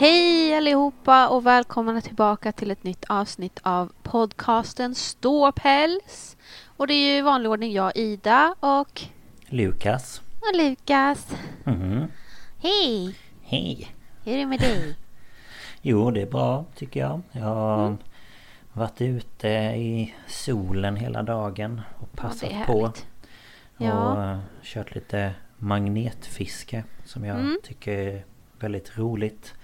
Hej allihopa och välkomna tillbaka till ett nytt avsnitt av podcasten Ståpäls. Och det är ju i vanlig ordning jag, Ida och, Lukas. och Lukas. Mhm. Hej! Hej. Hur är det med dig? Jo, det är bra tycker jag. Jag har varit ute i solen hela dagen och Ja, passat är på. Ja. Och eh, kört lite magnetfiske som jag Mm. tycker väldigt roligt.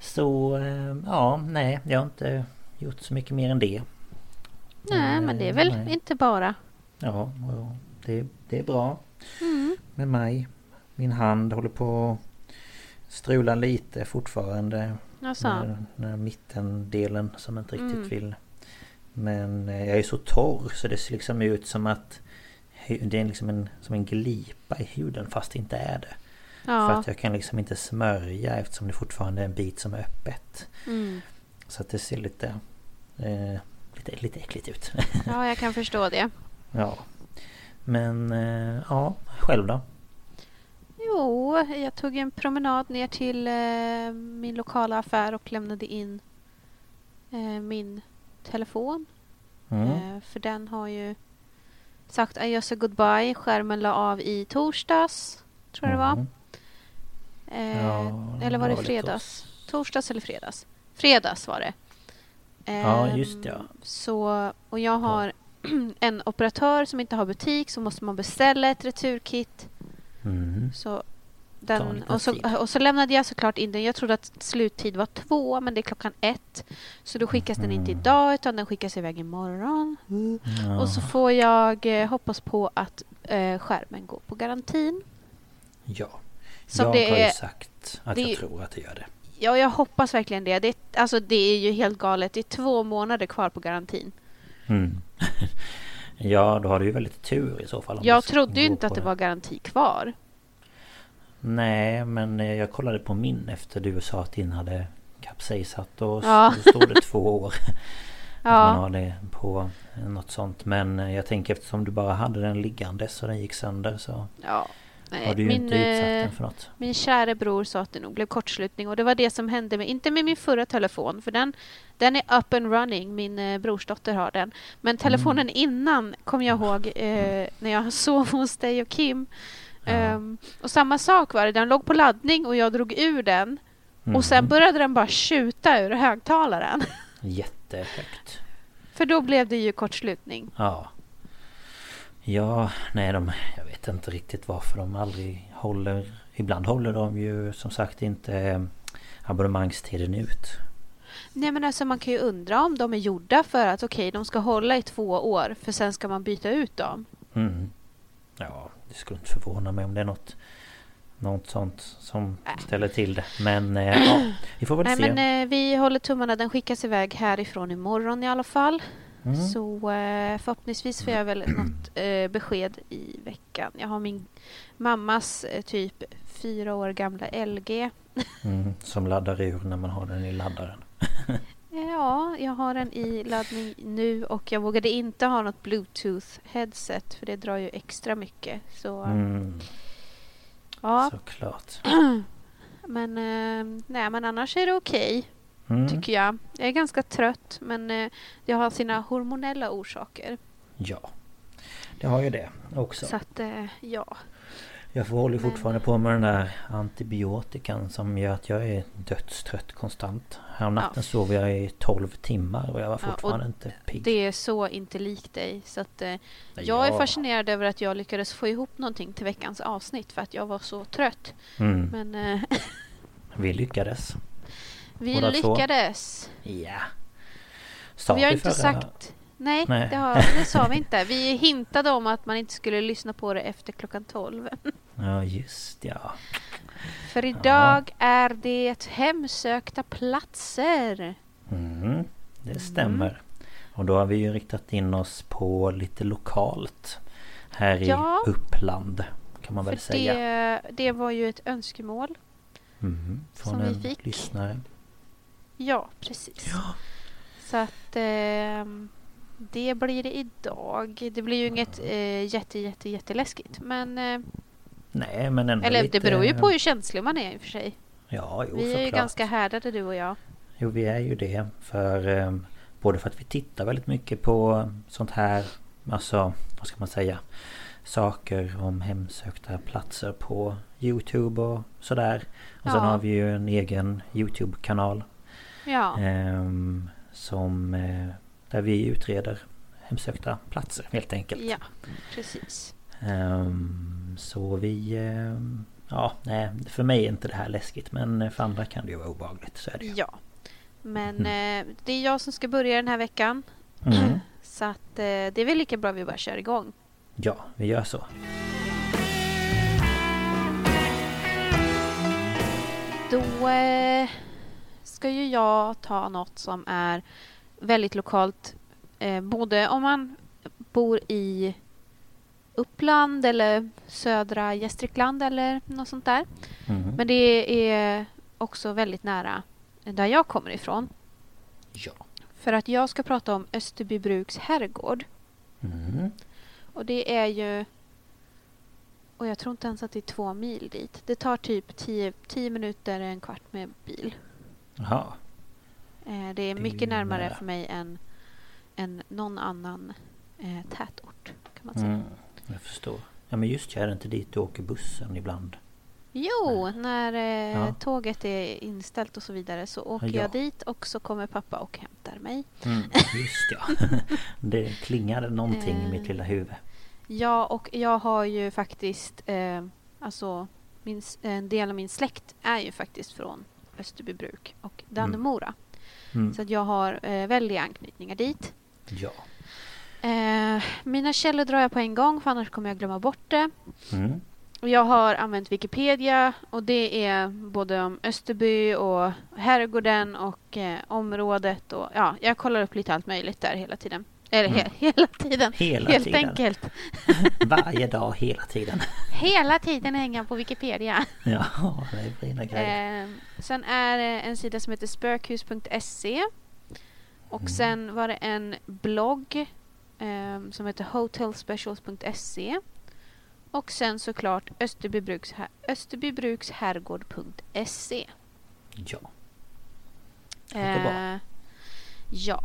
Så eh, ja, nej, jag har inte gjort så mycket mer än det. Nej, men det är väl Nej. inte bara. Ja, det, det är bra Mm. med mig. Min hand håller på att strula lite fortfarande. Alltså, Den den mittendelen som inte riktigt Mm. vill. Men eh, jag är så torr så det ser liksom ut som att det är liksom en, som en glipa i huden fast det inte är det. För ja. att jag kan liksom inte smörja eftersom det fortfarande är en bit som är öppet. Mm. Så att det ser lite, eh, lite, lite äckligt ut. ja, jag kan förstå det. ja. Men eh, ja, själv då? Jo, jag tog en promenad ner till eh, min lokala affär och lämnade in eh, min telefon. Mm. Eh, för den har ju sagt adjöss och goodbye. Skärmen la av i torsdags, tror jag det var. Eh, Ja, eller var det fredags? tors- Torsdags eller fredags? Fredags var det. Ja, Ehm, just det, ja. Så, och jag har en operatör som inte har butik så måste man beställa ett returkit. Mhm. Så den, och, så, och så lämnade jag såklart in den. Jag trodde att sluttid var två, men det är klockan ett. Så då skickas den inte Mhm. idag, utan den skickas iväg imorgon. Ja. Och så får jag eh, hoppas på att eh, skärmen går på garantin. Ja. Som jag det har ju är- sagt att det jag tror att det gör det. Ja, jag hoppas verkligen det. det. Alltså, det är ju helt galet. Det är två månader kvar på garantin. Mm. ja, då har du ju väldigt tur i så fall. Jag trodde ju inte att det var garanti kvar. Nej, men eh, jag kollade på min efter du sa att din hade kapsejsat och Ja. så stod det två år. Att man Ja, har det på något sånt. Men eh, jag tänker eftersom du bara hade den liggande så den gick sönder så ja. Nej, har du ju min, inte utsatt eh, den för något. min kära bror sa att det nog blev kortslutning och det var det som hände med, inte med min förra telefon för den, den är up and running, min eh, brorsdotter har den. Men telefonen innan kom jag ihåg eh, när jag sov hos dig och Kim. Ja. Ehm, och samma sak var det, den låg på laddning och jag drog ur den och sen Mhm. började den bara tjuta ur högtalaren. Jättehögt. För då blev det ju kortslutning. Ja. Ja, nej de... Jag vet inte riktigt varför de aldrig håller... Ibland håller de ju som sagt inte eh, abonnemangstiden ut. Nej men alltså man kan ju undra om de är gjorda för att okej, de ska hålla i två år för sen ska man byta ut dem. Mm. Ja, det skulle inte förvåna mig om det är något något sånt som ställer till det. Men eh, ja, vi får väl Nej, se. men eh, vi håller tummarna. Den skickas iväg härifrån imorgon i alla fall. Mm. Så eh, förhoppningsvis får jag väl något eh, besked i veckan. Jag har min mammas eh, typ fyra år gamla LG. Mm, som laddar ur när man har den i laddaren. Ja, jag har den i laddning nu och jag vågade inte ha något bluetooth-headset för det drar ju extra mycket. Så Mm, ja, såklart. men, nej, men annars är det okej. Mm, tycker jag. Jag är ganska trött men eh, jag har sina hormonella orsaker. ja. Det har ju det också. Så att eh, ja. Jag håller Men- fortfarande på med den där antibiotikan som gör att jag är dödstrött konstant. Häromnatten Ja. sov jag i 12 timmar och jag var Ja, fortfarande inte pigg. Det är så inte likt dig. Så att, eh, jag är Ja. fascinerad över att jag lyckades få ihop någonting till veckans avsnitt för att jag var så trött. Mm, Men eh, vi lyckades. Vi Båda två. lyckades. Ja. Sa vi har inte förra- sagt... Nej, Nej. Det, har, det sa vi inte. Vi hintade om att man inte skulle lyssna på det efter klockan 12. Ja just ja. För idag är det hemsökta platser. Mm, det stämmer. Och då har vi ju riktat in oss på lite lokalt. Här i Ja. Uppland. Kan man väl säga. det, det var ju ett önskemål. Mm, från som vi en fick. lyssnare. Ja, precis. Så att ehm, det blir det idag. Det blir ju inget eh, jätte, jätte, jätteläskigt. Men, eh, Nej men ändå eller lite... det beror ju på hur känslig man är i och för sig. Ja, jo, Vi är ju såklart. ganska härdade du och jag. Jo, vi är ju det. För eh, både för att vi tittar väldigt mycket på sånt här, alltså vad ska man säga, saker om hemsökta platser på Youtube och sådär. Och sen Ja. har vi ju en egen Youtube-kanal Ja, ehm, som eh, där vi utreder hemsökta platser helt enkelt. ja precis. Ehm, så vi... ehm, ja, nej, för mig är inte det här läskigt men för andra kan det ju vara obehagligt. Så är det ju. Ja. Men eh, det är jag som ska börja den här veckan. Mm. Så att eh, det är väl lika bra vi bara kör igång. Ja, vi gör så. Då ska ju jag ta något som är väldigt lokalt. Eh, både om man bor i Uppland eller södra Gästrikland eller något sånt där. Mhm. Men det är också väldigt nära där jag kommer ifrån. Ja. För att jag ska prata om Österbybruks herrgård. Mm. Och det är ju... Och jag tror inte ens att det är två mil dit. Det tar typ tio, tio minuter, en kvart med bil. Jaha. Eh, det är mycket närmare nära. för mig än, än någon annan eh, tätort. Kan man säga. Mm. Jag förstår. Ja men just ja, är det inte dit du åker bussen ibland? Jo, när eh, Ja. tåget är inställt och så vidare så åker Ja. jag dit och så kommer pappa och hämtar mig. Mm. Just ja. det klingade någonting i mitt Eh. lilla huvud. Ja, och jag har ju faktiskt... Eh, alltså, min, en del av min släkt är ju faktiskt från Österbybruk och Dannemora. Mm. Så att jag har eh, väldiga anknytningar dit. Ja. Eh, mina källor drar jag på en gång för annars kommer jag glömma bort det. Mm. Jag har använt Wikipedia och det är både om Österby och herrgården och eh, området. Och, ja, jag kollar upp lite allt möjligt där hela tiden. Eller he- Mm. hela tiden. Hela Helt tiden. enkelt. Varje dag, hela tiden. Hela tiden hänger på Wikipedia. Ja, det är fina grejer. Eh, sen är det en sida som heter spökhus.se. Och Mm. sen var det en blogg eh, som heter hotelspecials.se. Och sen såklart Österbybruks, österbybruksherrgård.se. Ja. Eh, ja.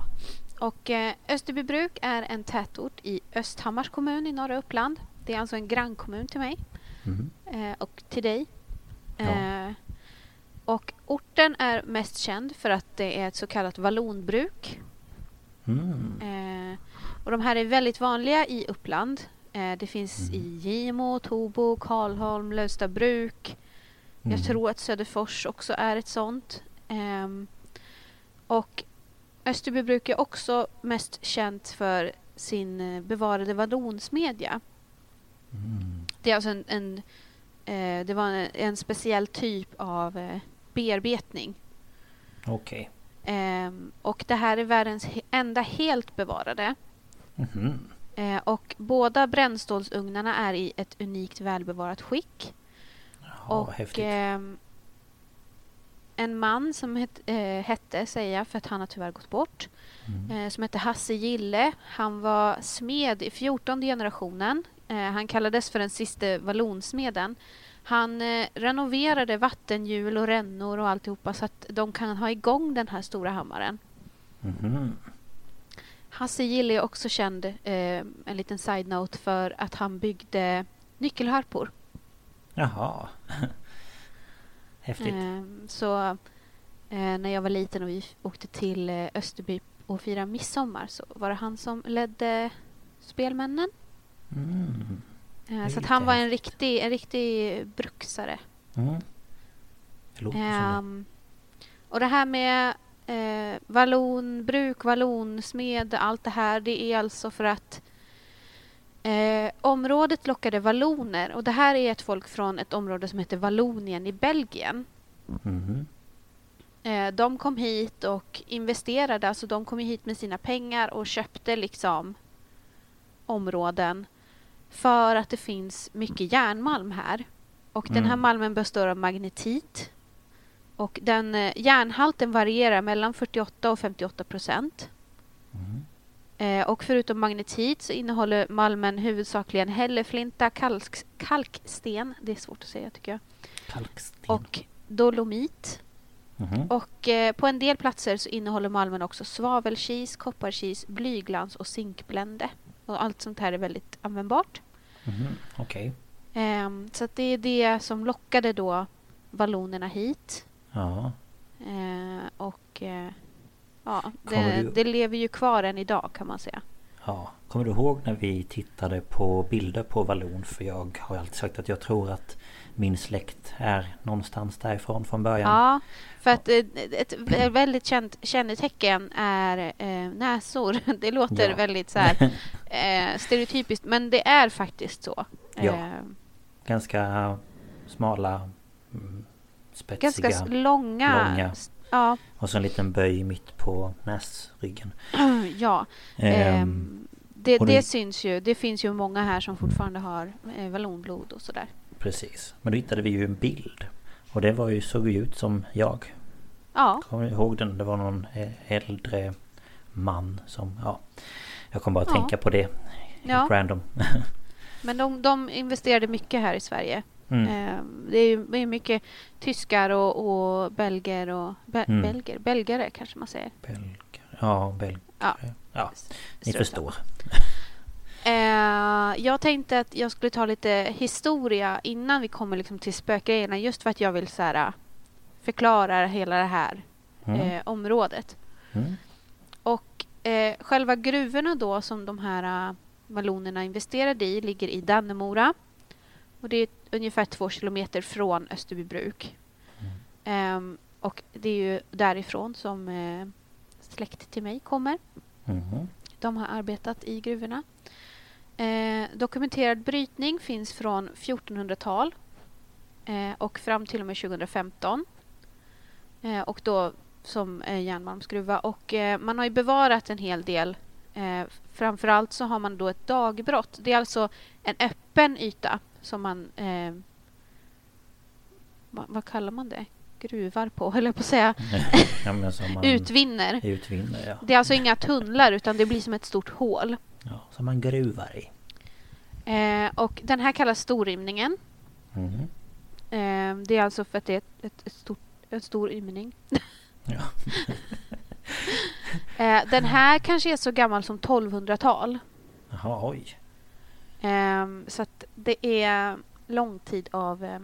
Och eh, Österbybruk är en tätort i Östhammars kommun i norra Uppland. Det är alltså en grannkommun till mig Mm. och till dig. Ja. Eh, och orten är mest känd för att det är ett så kallat vallonbruk. Mm. Och de här är väldigt vanliga i Uppland. Det finns Mm. i Gimo, Tobo, Karlholm, Lövstabruk. Mm. Jag tror att Söderfors också är ett sånt. Ehm, och Österbybruk är också mest känt för sin eh, bevarade vallonsmedja. Mm. Det är alltså en, en eh, det var en, en speciell typ av eh, bearbetning. Okej. Ehm, och det här är världens enda helt bevarade. Eh, och båda brännstålsugnarna är i ett unikt välbevarat skick. Ja, och häftigt. En man som het, eh, hette, säger jag, för att han har tyvärr gått bort, Mm. eh, som hette Hasse Gille. Han var smed i 14 generationen. Eh, han kallades för den sista vallonsmeden. Han eh, renoverade vattenhjul och rännor och alltihopa så att de kan ha igång den här stora hammaren. Mhm. Hasse Gille är också känd, eh, en liten side-note, för att han byggde nyckelharpor. Jaha. Häftigt. Ehm, så eh, när jag var liten och vi åkte till eh, Österby och firade midsommar så var det han som ledde spelmännen. Mm. Eh, så att han var en riktig, en riktig bruksare. Mm. Ehm, och det här med eh, vallonbruk, vallonsmed, allt det här, det är alltså för att eh, området lockade valloner. Och det här är ett folk från ett område som heter Vallonien i Belgien. Mhm. Eh, de kom hit och investerade, alltså de kom hit med sina pengar och köpte liksom områden för att det finns mycket järnmalm här. Och den här Mm. malmen består av magnetit. Och den eh, järnhalten varierar mellan 48 och 58 procent. Mhm. Eh, och förutom magnetit så innehåller malmen huvudsakligen hälleflinta, kalk, kalksten, det är svårt att säga tycker jag, Kalksten. och dolomit. Mhm. Och eh, på en del platser så innehåller malmen också svavelkis, kopparkis, blyglans och zinkblände. Och allt sånt här är väldigt användbart. Mhm. Okej. Ehm, så att det är det som lockade då vallonerna hit. Ja. Eh, och eh, ja, det, du- det lever ju kvar än idag kan man säga. Ja, kommer du ihåg när vi tittade på bilder på vallon? För jag har alltid sagt att jag tror att min släkt är någonstans därifrån från början. Ja, för att eh, ett väldigt känt kännetecken är eh, näsor. Det låter Ja. väldigt så här eh, stereotypiskt, men det är faktiskt så. Ja. Ganska smala, mm, spetsiga. ganska långa. långa. Ja, Och så en liten böj mitt på näsryggen. ja. Ehm, Ehm, det, det det- syns ju. Det finns ju många här som fortfarande har eh, vallonblod och sådär. precis. Men då hittade vi ju en bild. Och det var ju, såg ju ut som jag. Ja, Kommer du ihåg den? Det var någon eh, äldre man som, ja. Jag kom bara att Ja. tänka på det. Helt Ja. random. men de, de investerade mycket här i Sverige. Mm. Ehm, det är ju mycket tyskar och, och belger och... Be, Mm. Belger? Belgare kanske man säger. Belgare. Ja, belgare. Ja. Ja, ni förstår. Eh, jag tänkte att jag skulle ta lite historia innan vi kommer liksom till spökgrejerna. Just för att jag vill så här, förklara hela det här Mm. eh, området. Mm. Och eh, själva gruvorna då som de här vallonerna investerade i ligger i Dannemora. Och det är ungefär två kilometer från Österbybruk. Ehm, och det är ju därifrån som eh, släkt till mig kommer. Mhm. De har arbetat i gruvorna. Eh, dokumenterad brytning finns från 1400-tal eh, och fram till och med 2015. Eh, och då som eh, järnmalmsgruva. Och eh, man har ju bevarat en hel del. Eh, framförallt så har man då ett dagbrott. Det är alltså en öppen yta som man... Eh, vad, vad kallar man det? Gruvar på, höll jag på att säga. ja, Utvinner. utvinner, ja. Det är alltså inga tunnlar utan det blir som ett stort hål. ja. Som man gruvar i. Eh, och den här kallas storymningen. Mhm. Eh, det är alltså för att det är ett, ett, ett stort, en stor ymning. Eh, den här kanske är så gammal som 1200-tal. Jaha, oj. Eh, så att det är lång tid av eh,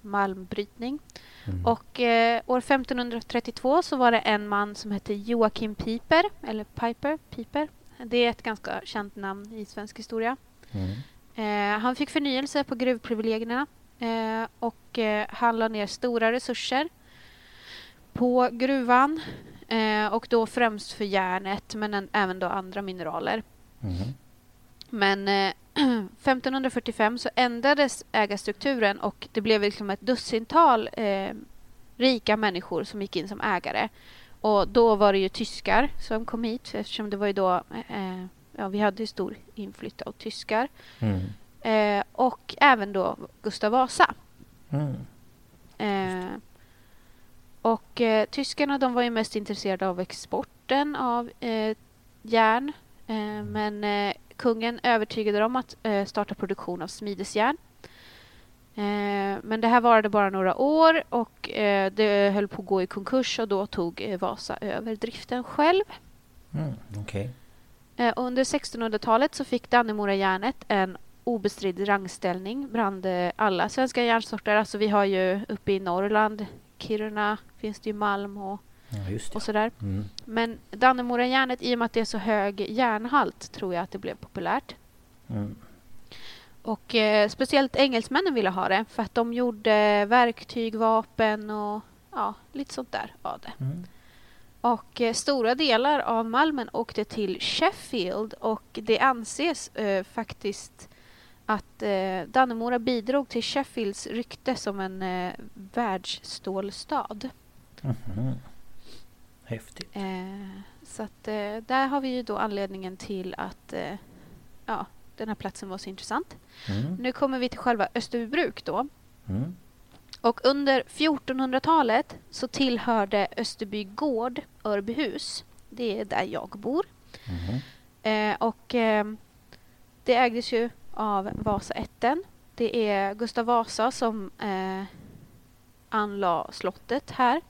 malmbrytning. Mm. Och eh, år 1532 så var det en man som hette Joakim Piper, eller Piper, Piper. Det är ett ganska känt namn i svensk historia. Mm. Eh, han fick förnyelse på gruvprivilegierna eh, och eh, han la ner stora resurser på gruvan eh, och då främst för järnet men en, även då andra mineraler. Mhm. Men eh, 1545 så ändrades ägarstrukturen och det blev liksom ett dussintal eh, rika människor som gick in som ägare. Och då var det ju tyskar som kom hit eftersom det var ju då eh, ja, vi hade stor inflytt av tyskar. Mm. Eh, och även då Gustav Vasa. Mm. Eh, och eh, tyskarna de var ju mest intresserade av exporten av eh, järn. Eh, men eh, kungen övertygade dem att eh, starta produktion av smidesjärn. Eh, men det här varade bara några år och eh, det höll på att gå i konkurs och då tog eh, Vasa över driften själv. Mm. Okej. Eh, Under 1600-talet så fick Dannemora-järnet en obestridd rangställning bland eh, alla svenska järnsorter. Alltså vi har ju uppe i Norrland, Kiruna, finns det ju malm och, Ja, och sådär. Mm. Men Dannemora-järnet, i och med att det är så hög järnhalt, tror jag att det blev populärt. Mm. Och eh, speciellt engelsmännen ville ha det för att de gjorde verktyg, vapen och ja, lite sånt där av det. Mm. Och eh, stora delar av malmen åkte till Sheffield och det anses eh, faktiskt att eh, Dannemora bidrog till Sheffields rykte som en eh, världsstålstad. Mhm. Häftigt. Eh, så att eh, där har vi ju då anledningen till att eh, ja, den här platsen var så intressant. Mm. Nu kommer vi till själva Österbybruk då. Mm. Och under 1400-talet så tillhörde Österby gård Örbyhus. Det är där jag bor. Mhm. Eh, och eh, det ägdes ju av Vasaätten. Det är Gustav Vasa som eh, anlade slottet här.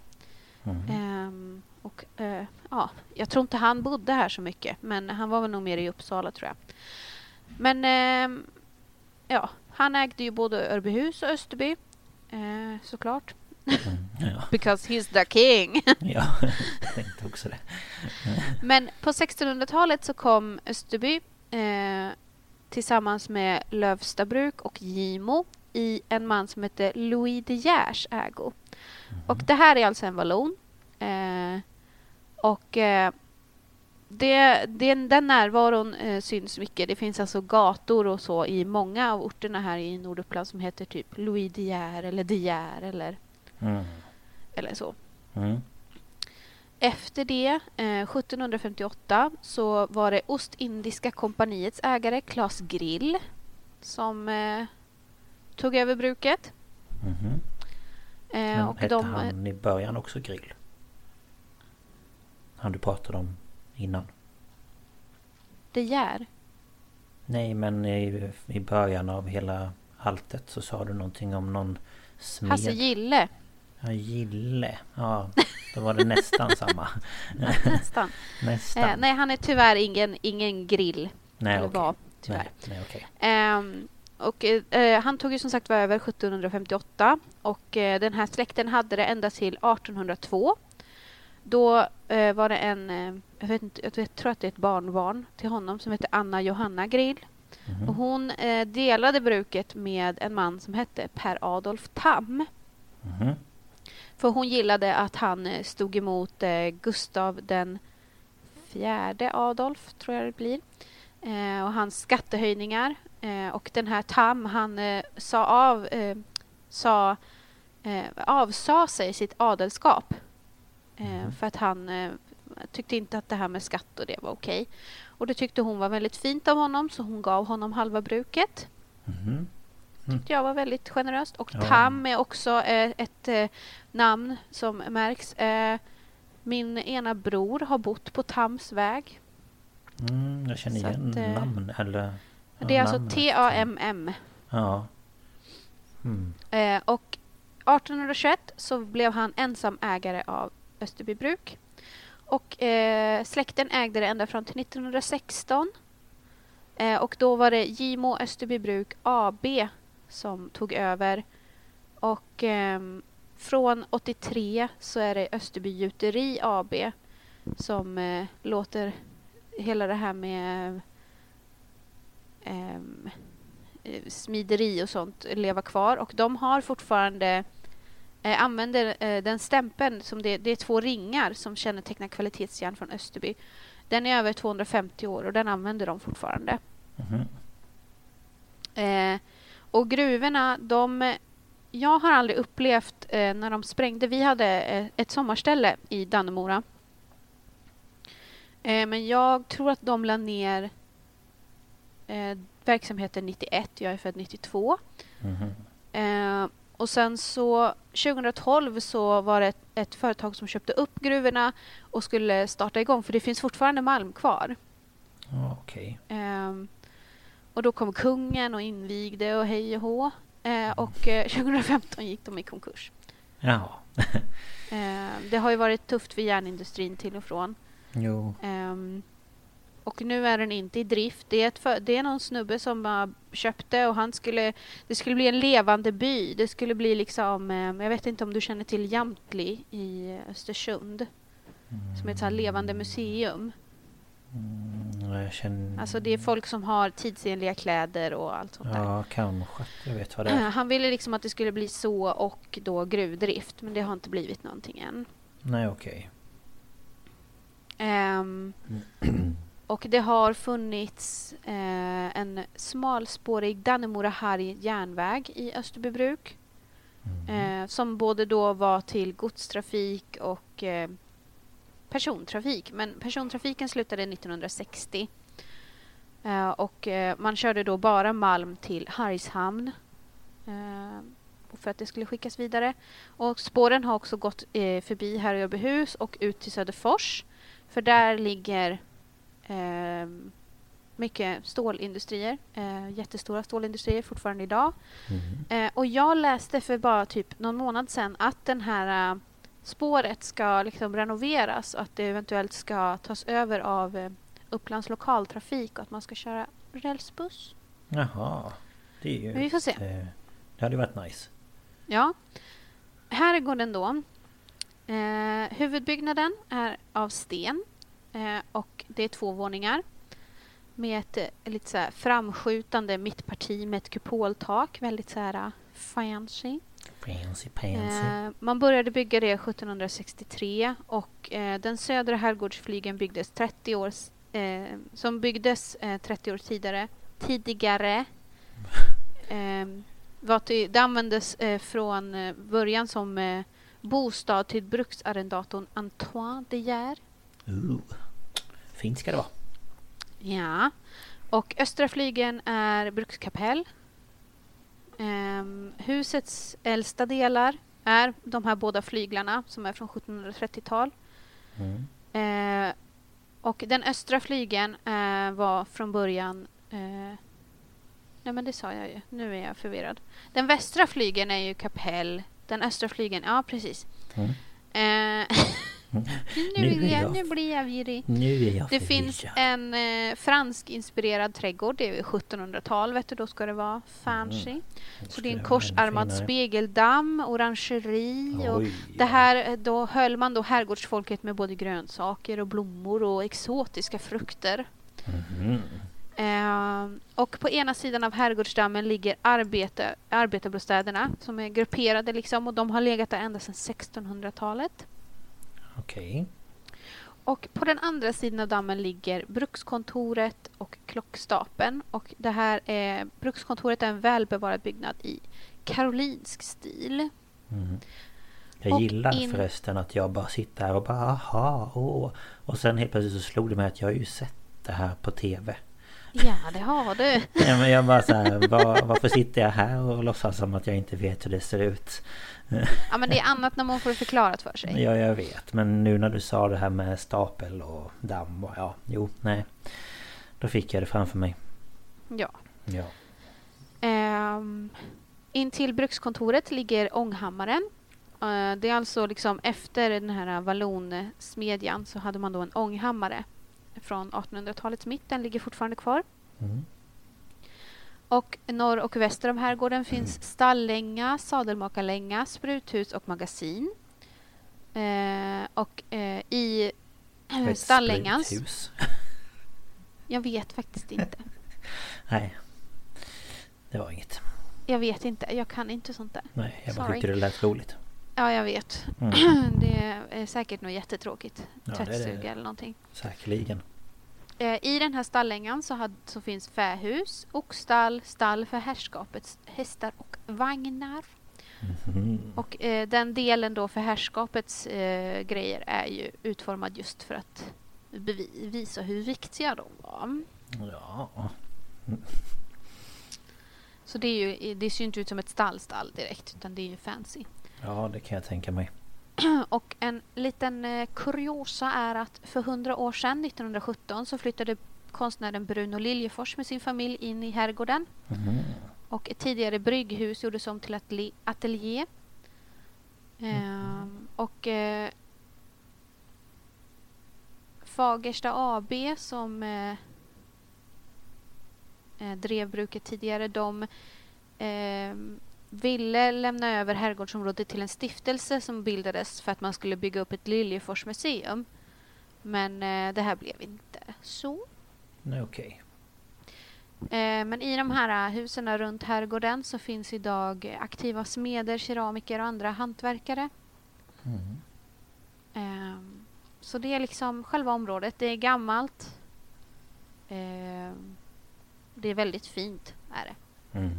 Mhm. Ehm, och, eh, ja, jag tror inte han bodde här så mycket, men han var väl nog mer i Uppsala tror jag. Men ehm, ja, han ägde ju både Örbyhus och Österby, eh, såklart. Mm. Ja. Because he's the king. ja, jag tänkte också det. Men på 1600-talet så kom Österby eh, tillsammans med Lövstabruk och Gimo i en man som hette Louis de Geers ägo. Och det här är alltså en vallon. Eh, och eh, det, det, den närvaron eh, syns mycket. Det finns alltså gator och så i många av orterna här i Norduppland som heter typ Louis de Geer eller de Geer eller, Mm. eller så. Mm. Efter det, eh, 1758, så var det Ostindiska kompaniets ägare Claes Grill som eh, tog över bruket. Mhm. Eh, Men och hette de, han i början också Grill? Han du pratade om innan? De Geer. Nej men i, i början av hela alltet så sa du någonting om någon smed. Hasse Gille, Ja, Gille. Ja, då var det nästan samma. nästan. Nästan. Eh, nej, han är tyvärr ingen, ingen grill. nej okej. var, tyvärr. Nej, nej. Ehm, och, eh, han tog ju som sagt var över 1758 och eh, den här släkten hade det ända till 1802. Då eh, var det en, eh, jag, vet inte, jag tror att det är ett barnbarn till honom som heter Anna Johanna Grill. Mhm. Och hon eh, delade bruket med en man som hette Per Adolf Tam. Mhm. För hon gillade att han eh, stod emot eh, Gustav den fjärde Adolf, tror jag det blir. Eh, och hans skattehöjningar. Eh, och den här Tam, han sa av, sa, avsa sig sitt adelskap. Mhm. För att han eh, tyckte inte att det här med skatt och det var okej. Och det tyckte hon var väldigt fint av honom så hon gav honom halva bruket. Mhm. tyckte jag var väldigt generöst. Och Ja. Tam är också eh, ett namn som märks. Min ena bror har bott på Tams väg. Mm, jag känner Så igen att, namn eller... Det är alltså namnet. T-A-M-M. Ja. Mm. Och 1821 så blev han ensam ägare av Österbybruk. Och eh, släkten ägde det ända fram till 1916. Eh, och då var det Gimo Österbybruk AB som tog över. Och eh, från 83 så är det Österby Gjuteri AB som eh, låter hela det här med ehm, eh, smideri och sånt leva kvar. Och de har fortfarande eh, använder eh, den stämpeln som det, det är två ringar som kännetecknar kvalitetsjärn från Österby. Den är över 250 år och den använder de fortfarande. Mhm. Eh, och gruvorna, de... Jag har aldrig upplevt eh, när de sprängde... Vi hade eh, ett sommarställe i Dannemora. Eh, men jag tror att de la ner verksamheten 91. Jag är född 92. Mhm. Eh, och sen så 2012 så var det ett, ett företag som köpte upp gruvorna och skulle starta igång för det finns fortfarande malm kvar. Okej. Ehm, och då kom kungen och invigde och hej och hå. Eh, och eh, 2015 gick de i konkurs. Jaha. Ehm, det har ju varit tufft för järnindustrin till och från. Jo. Ehm, och nu är den inte i drift. Det är, ett det är någon snubbe som uh, köpte och han skulle... Det skulle bli en levande by. Det skulle bli liksom... eh, jag vet inte om du känner till Jamtli i Östersund. Som är ett så levande museum. Mm, jag känner... Alltså det är folk som har tidsenliga kläder och allt sånt där. Ja, kanske. Jag vet vad det Eh, är. Han ville liksom att det skulle bli så och då gruvdrift, men det har inte blivit någonting än. Nej, okej. Ehm, och det har funnits eh, en smalspårig Dannemora-Harry järnväg i Österbybruk. Eh, som både då var till godstrafik och eh, persontrafik. Men persontrafiken slutade 1960. Eh, och eh, man körde då bara malm till Hargshamn. Eh, för att det skulle skickas vidare. Och spåren har också gått förbi Herrjöbyhus och ut till Söderfors. För där ligger eh, mycket stålindustrier. Eh, jättestora stålindustrier fortfarande idag. Mhm. Eh, och jag läste för bara typ någon månad sedan att den här eh, spåret ska liksom renoveras och att det eventuellt ska tas över av eh, Upplands lokaltrafik och att man ska köra rälsbuss. Jaha. Det är ju... Men vi får se. ett, eh, Det hade varit nice. Ja. Herrgården då. Eh, huvudbyggnaden är av sten eh, och det är två våningar med ett eh, lite så framskjutande mittparti med ett kupoltak. Väldigt så här eh, fancy. Fancy pansy. Eh, man började bygga det 1763 och eh, den södra herrgårdsflygeln byggdes 30 år, eh, som byggdes eh, 30 år tidigare. tidigare eh, var till, det användes eh, från eh, början som eh, bostad till bruksarrendatorn Antoine de Geer. Ooh. Fint ska det vara. Ja. Och östra flygeln är brukskapell. Ehm, husets äldsta delar är de här båda flyglarna som är från 1730-tal. Mm. Eh, och den östra flygeln eh, var från början... Eh, nej men det sa jag ju. Nu är jag förvirrad. Den västra flygeln är ju kapell. Den östra flygeln, ja precis. Mm. Nu, Nu är jag, nu blir jag virrig. Nu är jag Det finns en eh, fransk-inspirerad trädgård. Det är 1700-tal, vet du. Då ska det vara fancy. Mm. Så det är en korsarmad spegeldamm, orangeri och Oj, det här, eh, då höll man då herrgårdsfolket med både grönsaker och blommor och exotiska frukter. Mhm. Eh, och på ena sidan av herrgårdsdammen ligger arbete, arbetarbostäderna som är grupperade liksom och de har legat där ända sedan 1600-talet. Okej. Och på den andra sidan av dammen ligger brukskontoret och klockstapeln. Och det här är, brukskontoret är en välbevarad byggnad i karolinsk stil. Mm. Jag Och gillar in- förresten att jag bara sitter här och bara aha, åh. Och sen helt plötsligt så slog det mig att jag har ju sett det här på TV. Ja, det har du. Ja, men jag bara så här, var, varför sitter jag här och låtsas som att jag inte vet hur det ser ut? Ja, men det är annat när man får det förklarat för sig. Ja, jag vet. Men nu när du sa det här med stapel och damm och ja, jo, nej. Då fick jag det framför mig. Ja. Ja. Um, in till brukskontoret ligger ånghammaren. Eh, det är alltså liksom efter den här vallonsmedjan så hade man då en ånghammare från 1800-talets mitt. Den ligger fortfarande kvar. Mm. Och norr och väster om herrgården finns stalllänga, sadelmakarlänga, spruthus och magasin. Eh, och eh, i Ett stallängans... spruthus. Jag vet faktiskt inte. Nej. Det var inget. Jag vet inte. Jag kan inte sånt där. Nej, jag bara Sorry. tyckte det lät roligt. Ja, jag vet. Mm. Det är säkert något jättetråkigt. Ja. Tvättstuga eller någonting. Säkerligen. Eh, I den här stallängan så, had, så finns fähus, oxstall, stall för herrskapets hästar och vagnar. Mhm. Och eh, den delen då för herrskapets eh, grejer är ju utformad just för att bevi- visa hur viktiga de var. Ja. Så det, är ju, det ser ju inte ut som ett stallstall direkt utan det är ju fancy. ja, det kan jag tänka mig. Och en liten eh, kuriosa är att för 100 år sedan, 1917, så flyttade konstnären Bruno Liljefors med sin familj in i herrgården. Mhm. Och ett tidigare brygghus gjordes om till ateljé. Ehm, och eh, Fagersta AB som eh, eh, drev bruket tidigare, de ehm, ville lämna över herrgårdsområdet till en stiftelse som bildades för att man skulle bygga upp ett Liljeforsmuseum. Men eh, det här blev inte så. Nej, okej. Eh, Men i de här husen runt herrgården så finns idag aktiva smeder, keramiker och andra hantverkare. Mm. Ehm, Så det är liksom själva området. Det är gammalt. Ehm, Det är väldigt fint. Är det. Mm.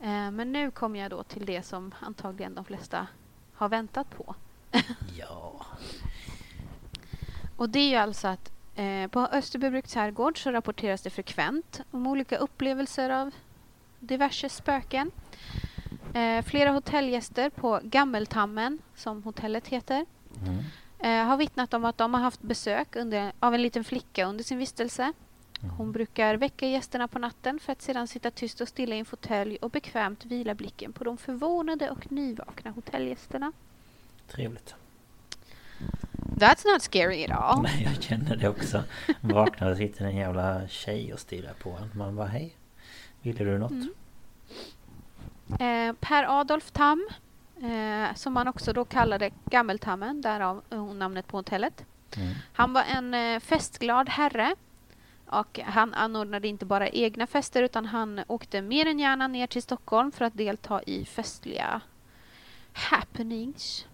Eh, Men nu kommer jag då till det som antagligen de flesta har väntat på. Ja. Och det är ju alltså att eh, på Österbybruks herrgård så rapporteras det frekvent om olika upplevelser av diverse spöken. Eh, flera hotellgäster på Gammeltammen, som hotellet heter, Mm. eh, har vittnat om att de har haft besök under, av en liten flicka under sin vistelse. Hon brukar väcka gästerna på natten för att sedan sitta tyst och stilla i en fåtölj och bekvämt vila blicken på de förvånade och nyvakna hotellgästerna. Trevligt. That's not scary at all. Nej, jag känner det också. Vaknar och sitter en jävla tjej och stirrar på en. Man bara hej. Ville du något? Mm. Eh, per Adolf Tam, eh, som man också då kallade Gammeltammen, därav eh, namnet på hotellet. Mm. Han var en eh, festglad herre och han anordnade inte bara egna fester utan han åkte mer än gärna ner till Stockholm för att delta i festliga happenings.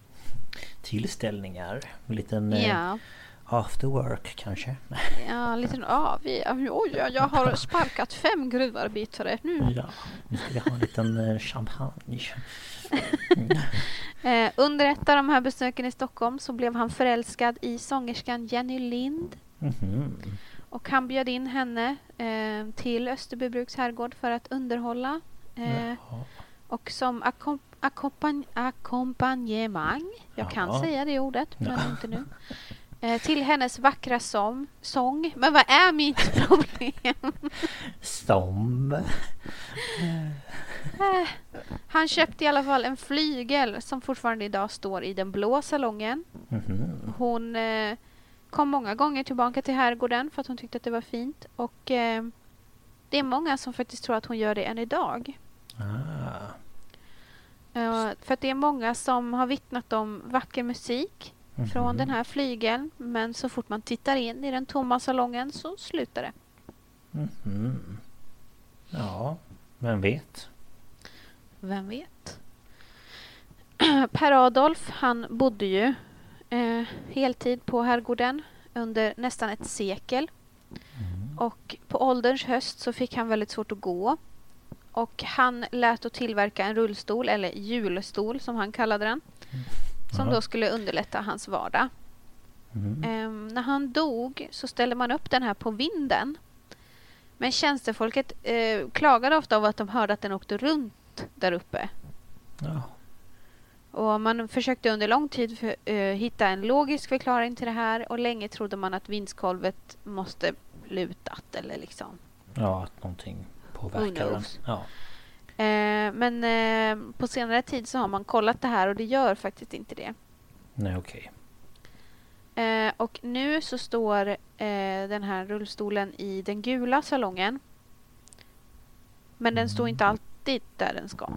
Tillställningar. En liten eh, Ja, after work kanske. ja, en liten AV. Oj, ja, jag har sparkat fem gruvarbetare nu. Ja, nu ska vi ha en liten eh, champagne. Eh, under ett av de här besöken i Stockholm så blev han förälskad i sångerskan Jenny Lind. Mhm. Och han bjöd in henne eh, till Österbybruks herrgård för att underhålla. Eh, Jaha. och som ackompanjemang, jag kan Ja. säga det ordet men Ja. inte nu. Eh, till hennes vackra sång, sång. Men vad är mitt problem? Som... Eh, han köpte i alla fall en flygel som fortfarande idag står i den blå salongen. Mhm. Hon eh, kom många gånger tillbaka till herrgården för att hon tyckte att det var fint. Och eh, det är många som faktiskt tror att hon gör det än idag. Ah. Eh, för att det är många som har vittnat om vacker musik från Mhm. den här flygeln. Men så fort man tittar in i den tomma salongen så slutar det. Mhm. Ja, vem vet? Vem vet? Per Adolf, han bodde ju eh, heltid på herrgården under nästan ett sekel. Och på ålderns höst så fick han väldigt svårt att gå. Och han lät att tillverka en rullstol, eller hjulstol som han kallade den. Som Ja. då skulle underlätta hans vardag. Mhm. Ehm, när han dog så ställde man upp den här på vinden. Men tjänstefolket eh, klagade ofta av att de hörde att den åkte runt där uppe. Ja. Och man försökte under lång tid för, eh, hitta en logisk förklaring till det här och länge trodde man att vindskolvet måste lutat eller liksom. ja, att någonting påverkar den. Ja. Eh, men eh, på senare tid så har man kollat det här och det gör faktiskt inte det. Nej, okej. Eh, och nu så står den här rullstolen i den gula salongen. Men den står inte alltid där den ska.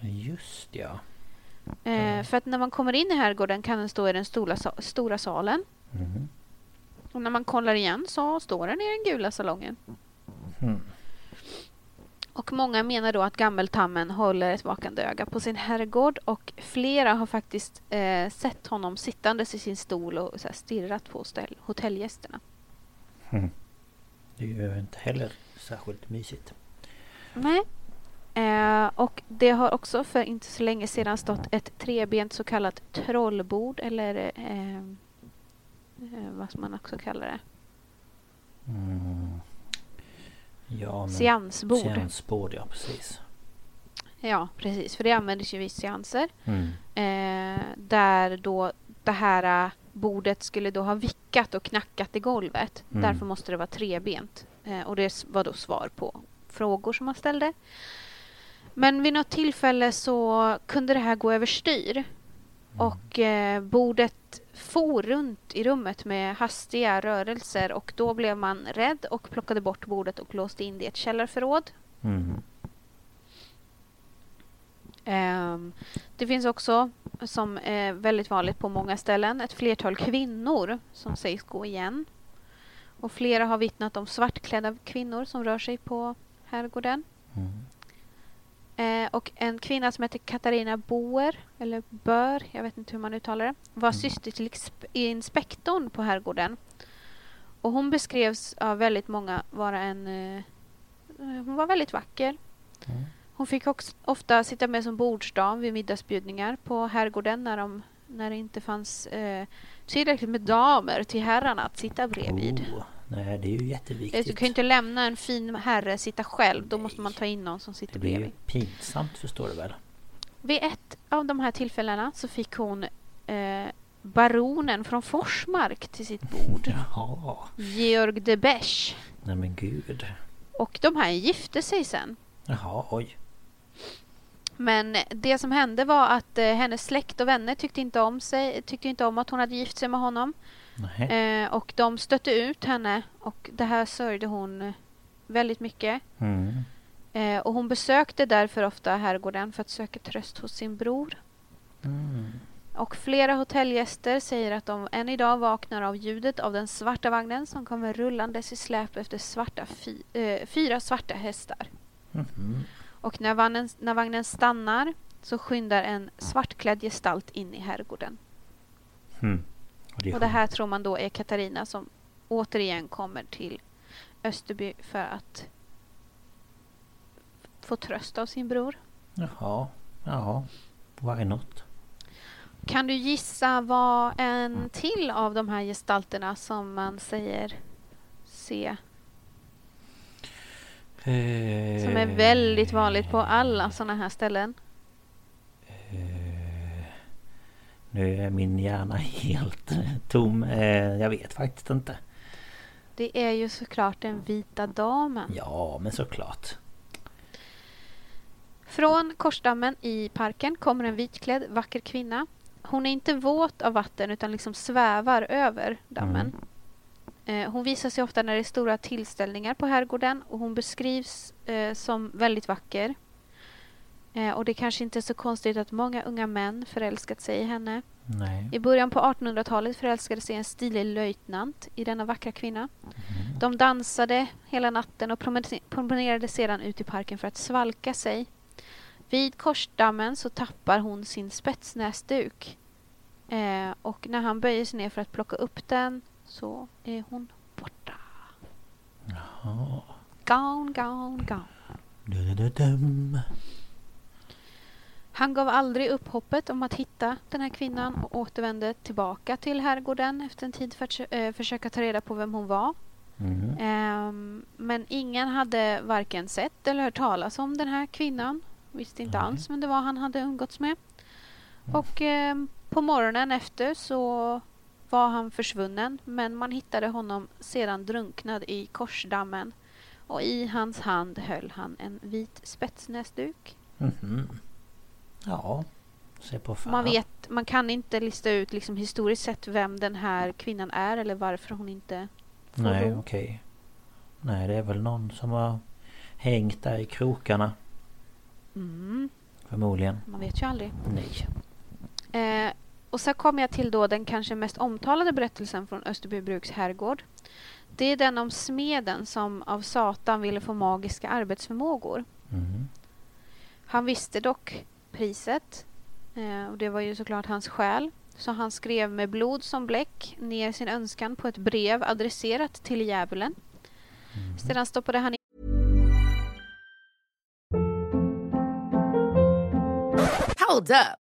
Just ja. Eh, för att när man kommer in i herrgården kan den stå i den stora, stora salen. Mhm. Och när man kollar igen så står den i den gula salongen. Mm. Och många menar då att Gammeltammen håller ett vakande öga på sin herrgård och flera har faktiskt eh, sett honom sittandes i sin stol och så här, stirrat på ställ- hotellgästerna. Mm. Det är ju inte heller särskilt mysigt. Nej. Eh, och det har också för inte så länge sedan stått ett trebent så kallat trollbord eller eh, eh, vad man också kalla det? Mm. Ja, men... Seansbord. Seansbord, ja precis. Ja, precis. För det användes ju vid seanser. Mm. Eh, där då det här eh, bordet skulle då ha vickat och knackat i golvet. Mm. Därför måste det vara trebent. Eh, och det var då svar på frågor som man ställde. Men vid något tillfälle så kunde det här gå överstyr. Mm. Och eh, bordet for runt i rummet med hastiga rörelser och då blev man rädd och plockade bort bordet och låste in det i ett källarförråd. Mm. Ehm, det finns också, som är väldigt vanligt på många ställen, ett flertal kvinnor som sägs gå igen. Och flera har vittnat om svartklädda kvinnor som rör sig på herrgården. Mm. Eh, och en kvinna som heter Katarina Boer, eller Bör, jag vet inte hur man uttalar det, var syster till inspektorn på herrgården. Och hon beskrevs av väldigt många vara en... Eh, hon var väldigt vacker. Mm. Hon fick också ofta sitta med som bordsdam vid middagsbjudningar på herrgården när, de, när det inte fanns eh, tillräckligt med damer till herrarna att sitta bredvid. Oh, nej, det är ju Eh, jätteviktigt. Du kan ju inte lämna en fin herre sitta själv. Då måste man ta in någon som Det sitter blir ju bredvid. pinsamt förstår du väl? Vid ett av de här tillfällena så fick hon eh, baronen från Forsmark till sitt bord. Jaha. Georg de Besch. Nej men gud. Och de här gifte sig sen. Jaha, oj. Men det som hände var att eh, hennes släkt och vänner tyckte inte om sig, tyckte inte om att hon hade gift sig med honom. Eh, och de stötte ut henne och det här sörjde hon eh, väldigt mycket. Mm. Eh, och hon besökte därför ofta herrgården för att söka tröst hos sin bror. Mm. Och flera hotellgäster säger att de än idag vaknar av ljudet av den svarta vagnen som kommer rullandes i släp efter svarta fi, eh, fyra svarta hästar. Mhm. Och när vagnen, när vagnen stannar så skyndar en svartklädd gestalt in i herrgården. Mm. Och det Och det här tror man då är Katarina som återigen kommer till Österby för att få tröst av sin bror. Jaha. Ja. Why not? Kan du gissa vad en till av de här gestalterna som man säger se som är väldigt vanligt på alla sådana här ställen? Eh, Nu är min hjärna helt tom. Eh, Jag vet faktiskt inte. Det är ju såklart den vita damen. Ja, men såklart. Från korsdammen i parken kommer en vitklädd vacker kvinna. Hon är inte våt av vatten utan liksom svävar över dammen. Eh, Hon visar sig ofta när det är stora tillställningar på herrgården och hon beskrivs eh, som väldigt vacker. Eh, och det kanske inte är så konstigt att många unga män förälskat sig i henne. Nej. I början på 1800-talet förälskade sig en stilig löjtnant i denna vackra kvinna. Mm. De dansade hela natten och promenerade sedan ut i parken för att svalka sig. Vid korsdammen så tappar hon sin spetsnäsduk. Eh, och när han böjer sig ner för att plocka upp den så är hon borta. Jaha. Gone, gone, gone. Du-du-du-dum. Han gav aldrig upp hoppet om att hitta den här kvinnan och återvände tillbaka till herrgården efter en tid för att eh, försöka ta reda på vem hon var. Mm. Ehm, men ingen hade varken sett eller hört talas om den här kvinnan. Visste inte Nej. alls vem det var han hade umgåtts med. Och ehm, på morgonen efter så var han försvunnen men man hittade honom sedan drunknad i korsdammen. Och i hans hand höll han en vit spetsnäsduk. Mhm. Ja. Se på fan. Man vet, man kan inte lista ut liksom historiskt sett vem den här kvinnan är eller varför hon inte får Nej, okej. Nej, det är väl någon som har hängt där i krokarna. Mm, Förmodligen. man vet ju aldrig. Nej. Eh, och så kommer jag till då den kanske mest omtalade berättelsen från Österbybruks herrgård. Det är den om smeden som av Satan ville få magiska arbetsförmågor. Mm. Han visste dock priset. Eh, och det var ju såklart hans själ. Så han skrev med blod som bläck ner sin önskan på ett brev adresserat till djävulen. Sedan stoppade han Hold up.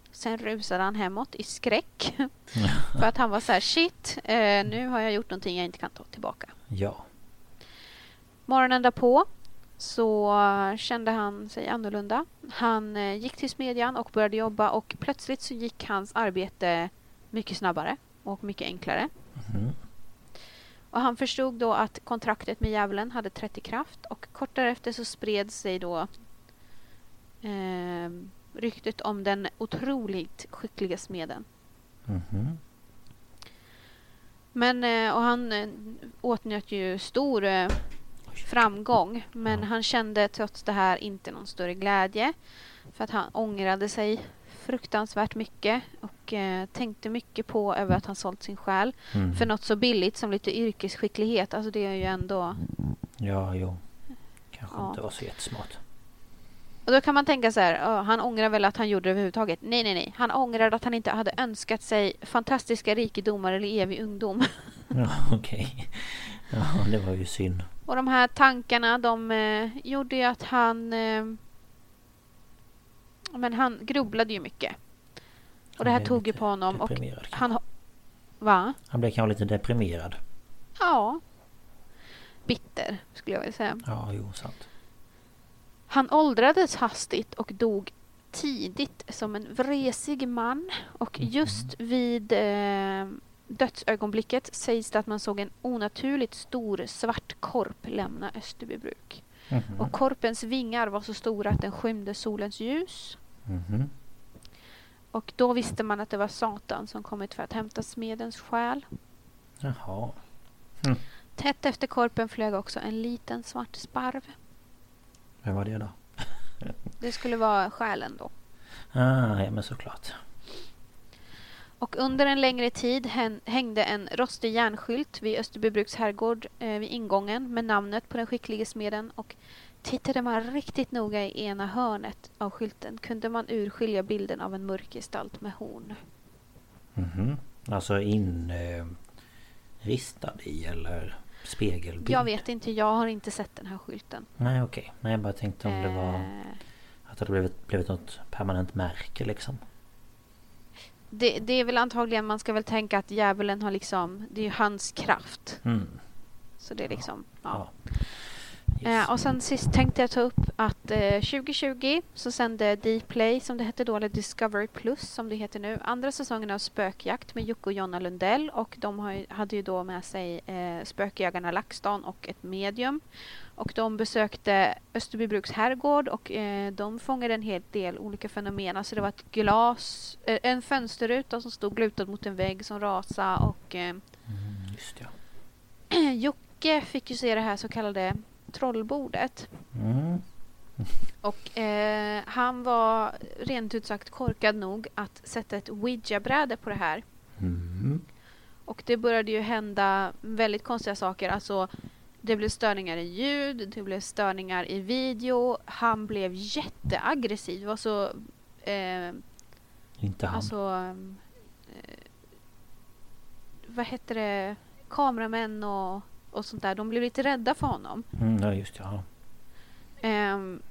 Sen rusade han hemåt i skräck. för att han var så här, shit, eh, nu har jag gjort någonting jag inte kan ta tillbaka. Ja. Morgonen därpå så kände han sig annorlunda. Han eh, gick till smedjan och började jobba och plötsligt så gick hans arbete mycket snabbare och mycket enklare. Mhm. Och han förstod då att kontraktet med djävulen hade trätt i kraft och kort därefter så spred sig då eh, ryktet om den otroligt skickliga smeden. Mhm. Men, eh, och han eh, åtnjöt ju stor eh, framgång. Men Ja. han kände trots det här inte någon större glädje. För att han ångrade sig fruktansvärt mycket och eh, tänkte mycket på över att han sålt sin själ. Mm. För något så billigt som lite yrkesskicklighet. Alltså det är ju ändå... Ja, jo. Kanske Ja. inte var så jättesmart. Och då kan man tänka så här, "Ja, han ångrar väl att han gjorde det överhuvudtaget. Nej, nej, nej. Han ångrar att han inte hade önskat sig fantastiska rikedomar eller evig ungdom. Ja, okej. Ja, det var ju synd. Och de här tankarna de eh, gjorde ju att han... Eh, men han grubblade ju mycket. Och det här tog ju på honom. Och han... ha- Va? Han blev kanske lite deprimerad. Ja. Bitter, skulle jag vilja säga. Ja, jo, sant. Han åldrades hastigt och dog tidigt som en vresig man. Och just vid eh, dödsögonblicket sägs det att man såg en onaturligt stor svart korp lämna Österbybruk. Mhm. Och korpens vingar var så stora att den skymde solens ljus. Mhm. Och då visste man att det var Satan som kommit för att hämta smedens själ. Jaha. Tätt efter korpen flög också en liten svart sparv. Vem var det då? Det skulle vara själen då. Ah, ja men såklart. Och under en längre tid hän- hängde en rostig järnskylt vid Österbybruks herrgård eh, vid ingången med namnet på den skicklige smeden. Och tittade man riktigt noga i ena hörnet av skylten kunde man urskilja bilden av en mörk gestalt med horn. Mhm. Alltså in... Eh, i eller spegelbild? Jag vet inte, jag har inte sett den här skylten. Nej okej. Nej jag bara tänkte om det var... Eh, Att det blivit, blivit något permanent märke liksom. det, det är väl antagligen, man ska väl tänka att djävulen har liksom, det är ju hans kraft. Mm. Så det är liksom, ja. Ja. Eh, och sen sist tänkte jag ta upp att eh, 2020 så sände Dplay, som det hette då, eller Discovery Plus som det heter nu, andra säsongen av Spökjakt med Jocke och Jonna Lundell och de har, hade ju då med sig eh, Spökjägarna LaxTon och ett medium. Och de besökte Österbybruks herrgård och eh, de fångade en hel del olika fenomen. Alltså det var ett glas, eh, en fönsterruta som stod lutad mot en vägg som rasade och eh, Mm, just ja. Jocke fick ju se det här så kallade trollbordet. Mm. Och eh, han var rent ut sagt korkad nog att sätta ett ouija-bräde på det här. Mm. Och det började ju hända väldigt konstiga saker. Alltså, det blev störningar i ljud, det blev störningar i video. Han blev jätteaggressiv. Alltså, eh, Inte han. alltså eh, vad heter det? Kameramän och, och sånt där. De blev lite rädda för honom. Mm, ja just ja. Ehm,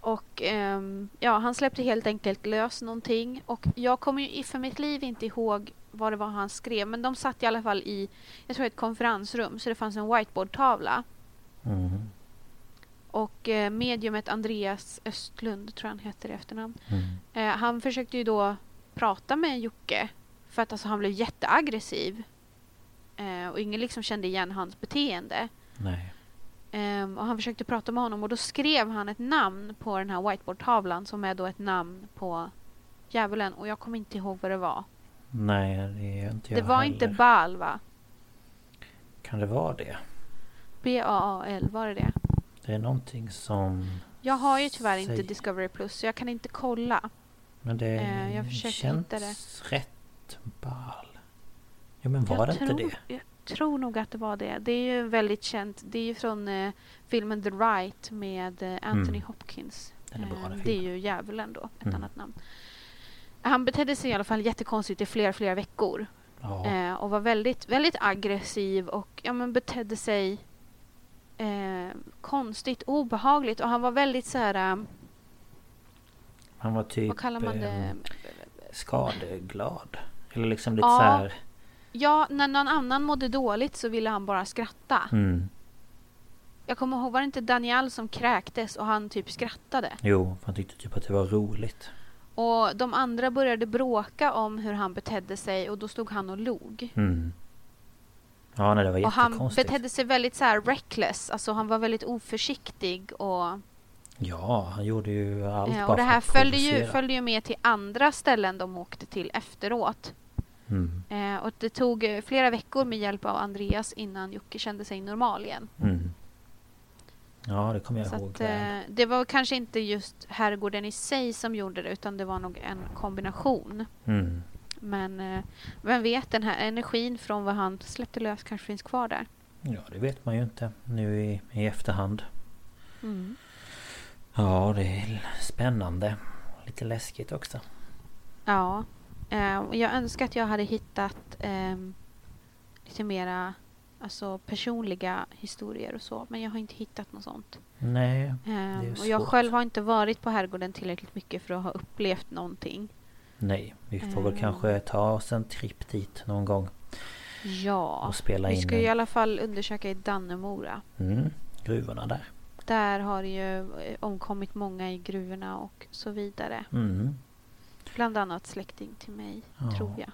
Och ehm, ja, han släppte helt enkelt lös någonting. Och jag kommer ju för mitt liv inte ihåg vad det var han skrev. Men de satt i alla fall i, jag tror ett konferensrum. Så det fanns en whiteboardtavla. Mm. Och eh, mediumet Andreas Östlund, tror jag han heter i efternamn. Mm. Eh, han försökte ju då prata med Jocke. För att alltså, han blev jätteaggressiv. Eh, och ingen liksom kände igen hans beteende. Nej. Ehm, och han försökte prata med honom och då skrev han ett namn på den här whiteboardtavlan som är då ett namn på djävulen och jag kommer inte ihåg vad det var. Nej, det är inte jag det var heller. inte Baal va? Kan det vara det? B-A-A-L, var det det? Det är någonting som... Jag har ju tyvärr inte Säg- Discovery Plus så jag kan inte kolla. Men det Eh, känns rätt ball. Jo men var jag det tror, inte det? Jag tror nog att det var det. Det är ju väldigt känt. Det är ju från eh, filmen The Right med eh, Anthony Mm. Hopkins. Den är bra, Eh, den det är ju djävulen då, ett Mm. annat namn. Han betedde sig i alla fall jättekonstigt i flera, flera veckor. Ja. Eh, och var väldigt, väldigt aggressiv och ja, men betedde sig eh, konstigt, obehagligt och han var väldigt så här, eh, Han var typ... vad kallar man det? eh, Skadeglad. Eller liksom lite Ja. så här... Ja, när någon annan mådde dåligt så ville han bara skratta. Mm. Jag kommer ihåg, var det inte Daniel som kräktes och han typ skrattade? Jo, han tyckte typ att det var roligt. Och de andra började bråka om hur han betedde sig och då stod han och log. Mm. Ja, nej det var Och han betedde sig väldigt så här reckless, alltså han var väldigt oförsiktig och Ja, han gjorde ju allt Eh, bara och det här följde ju, följde ju med till andra ställen de åkte till efteråt. Mm. Eh, och det tog eh, flera veckor med hjälp av Andreas innan Jocke kände sig normal igen. Mm. Ja, det kommer jag Så ihåg att, eh, det var kanske inte just herrgården i sig som gjorde det utan det var nog en kombination. Mm. Men eh, vem vet, den här energin från vad han släppte lös kanske finns kvar där. Ja, det vet man ju inte nu i, i efterhand. Mm. Ja, det är spännande. Lite läskigt också. Ja, eh, jag önskar att jag hade hittat ehm, lite mera alltså, personliga historier och så. Men jag har inte hittat något sånt. Nej, Ehm, är och jag själv har inte varit på herrgården tillräckligt mycket för att ha upplevt någonting. nej. Vi får väl Mm. kanske ta oss en tripp dit någon gång. Ja, Och spela vi in ska ju i alla fall undersöka i Dannemora. Mm, gruvorna där. Där har det ju eh, omkommit många i gruvorna och så vidare. Mm. Bland annat släkting till mig, Ja. tror jag.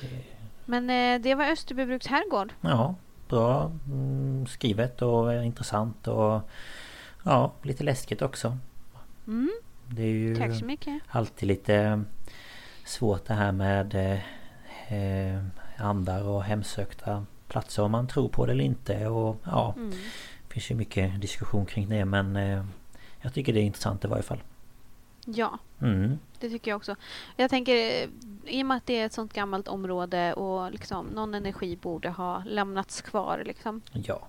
Det, Men eh, det var Österbybruks herrgård. ja, bra mm, skrivet och intressant och ja, lite läskigt också. Mm, Det är ju alltid lite svårt det här med eh, eh, andar och hemsökta platser om man tror på det eller inte och ja, Mm. det finns ju mycket diskussion kring det men eh, jag tycker det är intressant i varje fall. Ja, Mm, det tycker jag också. Jag tänker, eh, i och med att det är ett sånt gammalt område och liksom, någon energi borde ha lämnats kvar. Liksom. ja,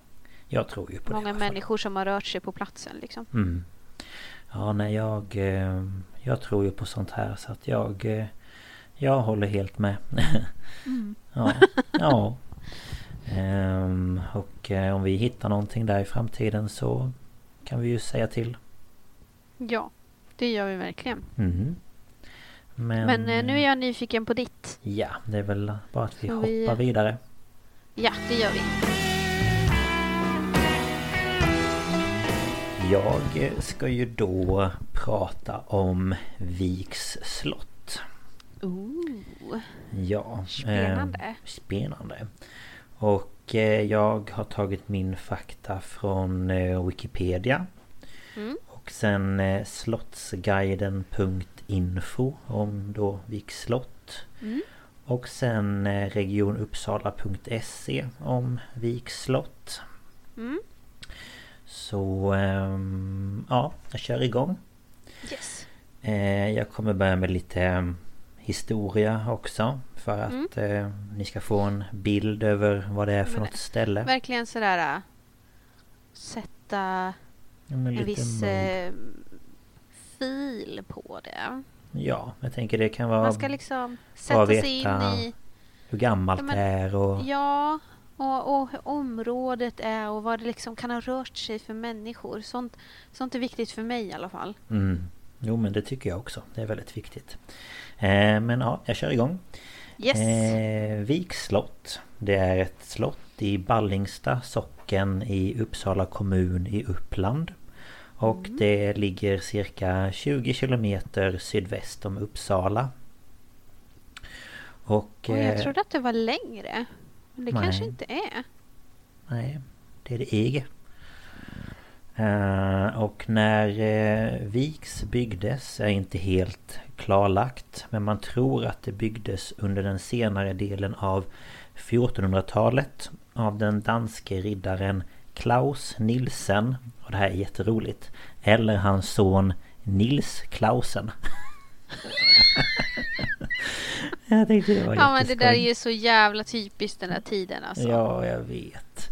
jag tror ju på det. Många alla fall. människor som har rört sig på platsen. Liksom. Mm. Ja, nej jag, eh, jag tror ju på sånt här så att jag, eh, jag håller helt med. Mm. ja, ja. Ehm, och om vi hittar någonting där i framtiden så kan vi ju säga till. Ja, det gör vi verkligen. Mm. Men, Men eh, nu är jag nyfiken på ditt. Ja, det är väl bara att vi Så hoppar vi- vidare. Ja, det gör vi. Jag eh, ska ju då prata om Viks slott. Ooh, Ja. Spännande. Eh, spännande. Och eh, jag har tagit min fakta från eh, Wikipedia. Mm. Och sen eh, slottsguiden.info om då Viks slott. Mm. Och sen eh, regionuppsala.se om Viks slott. Mm. Så ehm, ja, jag kör igång. Yes. Eh, jag kommer börja med lite eh, historia också. För att Mm. eh, ni ska få en bild över vad det är för Men något ställe. Verkligen sådär sätta En lite viss eh, fil på det. Ja, jag tänker det kan vara Man ska liksom sätta sig in i... hur gammalt Ja, men- det är och... Ja, Och, och hur området är och vad det liksom kan ha rört sig för människor. Sånt, sånt är viktigt för mig i alla fall. Mm. Jo men det tycker jag också. Det är väldigt viktigt. Eh, men ja, jag kör igång. Yes! Eh, Viks slott. Det är ett slott i Ballingsta socken i Uppsala kommun i Uppland. Och Mm. det ligger cirka 20 kilometer sydväst om Uppsala. Och... Och jag eh, trodde att det var längre. Men det nej. kanske inte är. Nej, det är det EG. Eh, och när eh, Viks byggdes är inte helt klarlagt. Men man tror att det byggdes under den senare delen av 1400-talet av den danske riddaren Klaus Nielsen. Och det här är jätteroligt. Eller hans son Nils Klausen. Jag tänkte det var Ja men det där är ju så jävla typiskt den där tiden alltså. Ja, jag vet.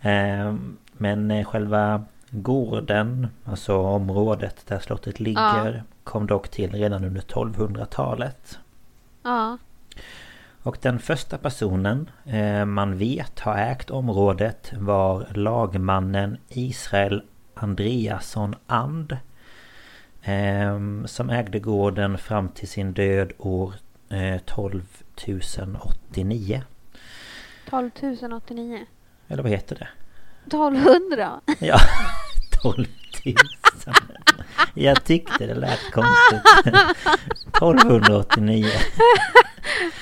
Ehm, Men eh, själva gården, alltså området där slottet ligger, kom dock till redan under 1200-talet. Ja. Och den första personen eh, man vet har ägt området var lagmannen Israel Andreasson And. ehm, Som ägde gården fram till sin död år eh, 12089. 12 089. Eller vad heter det? 1200. Ja, 12 000. Jag tyckte det lät konstigt. 1289.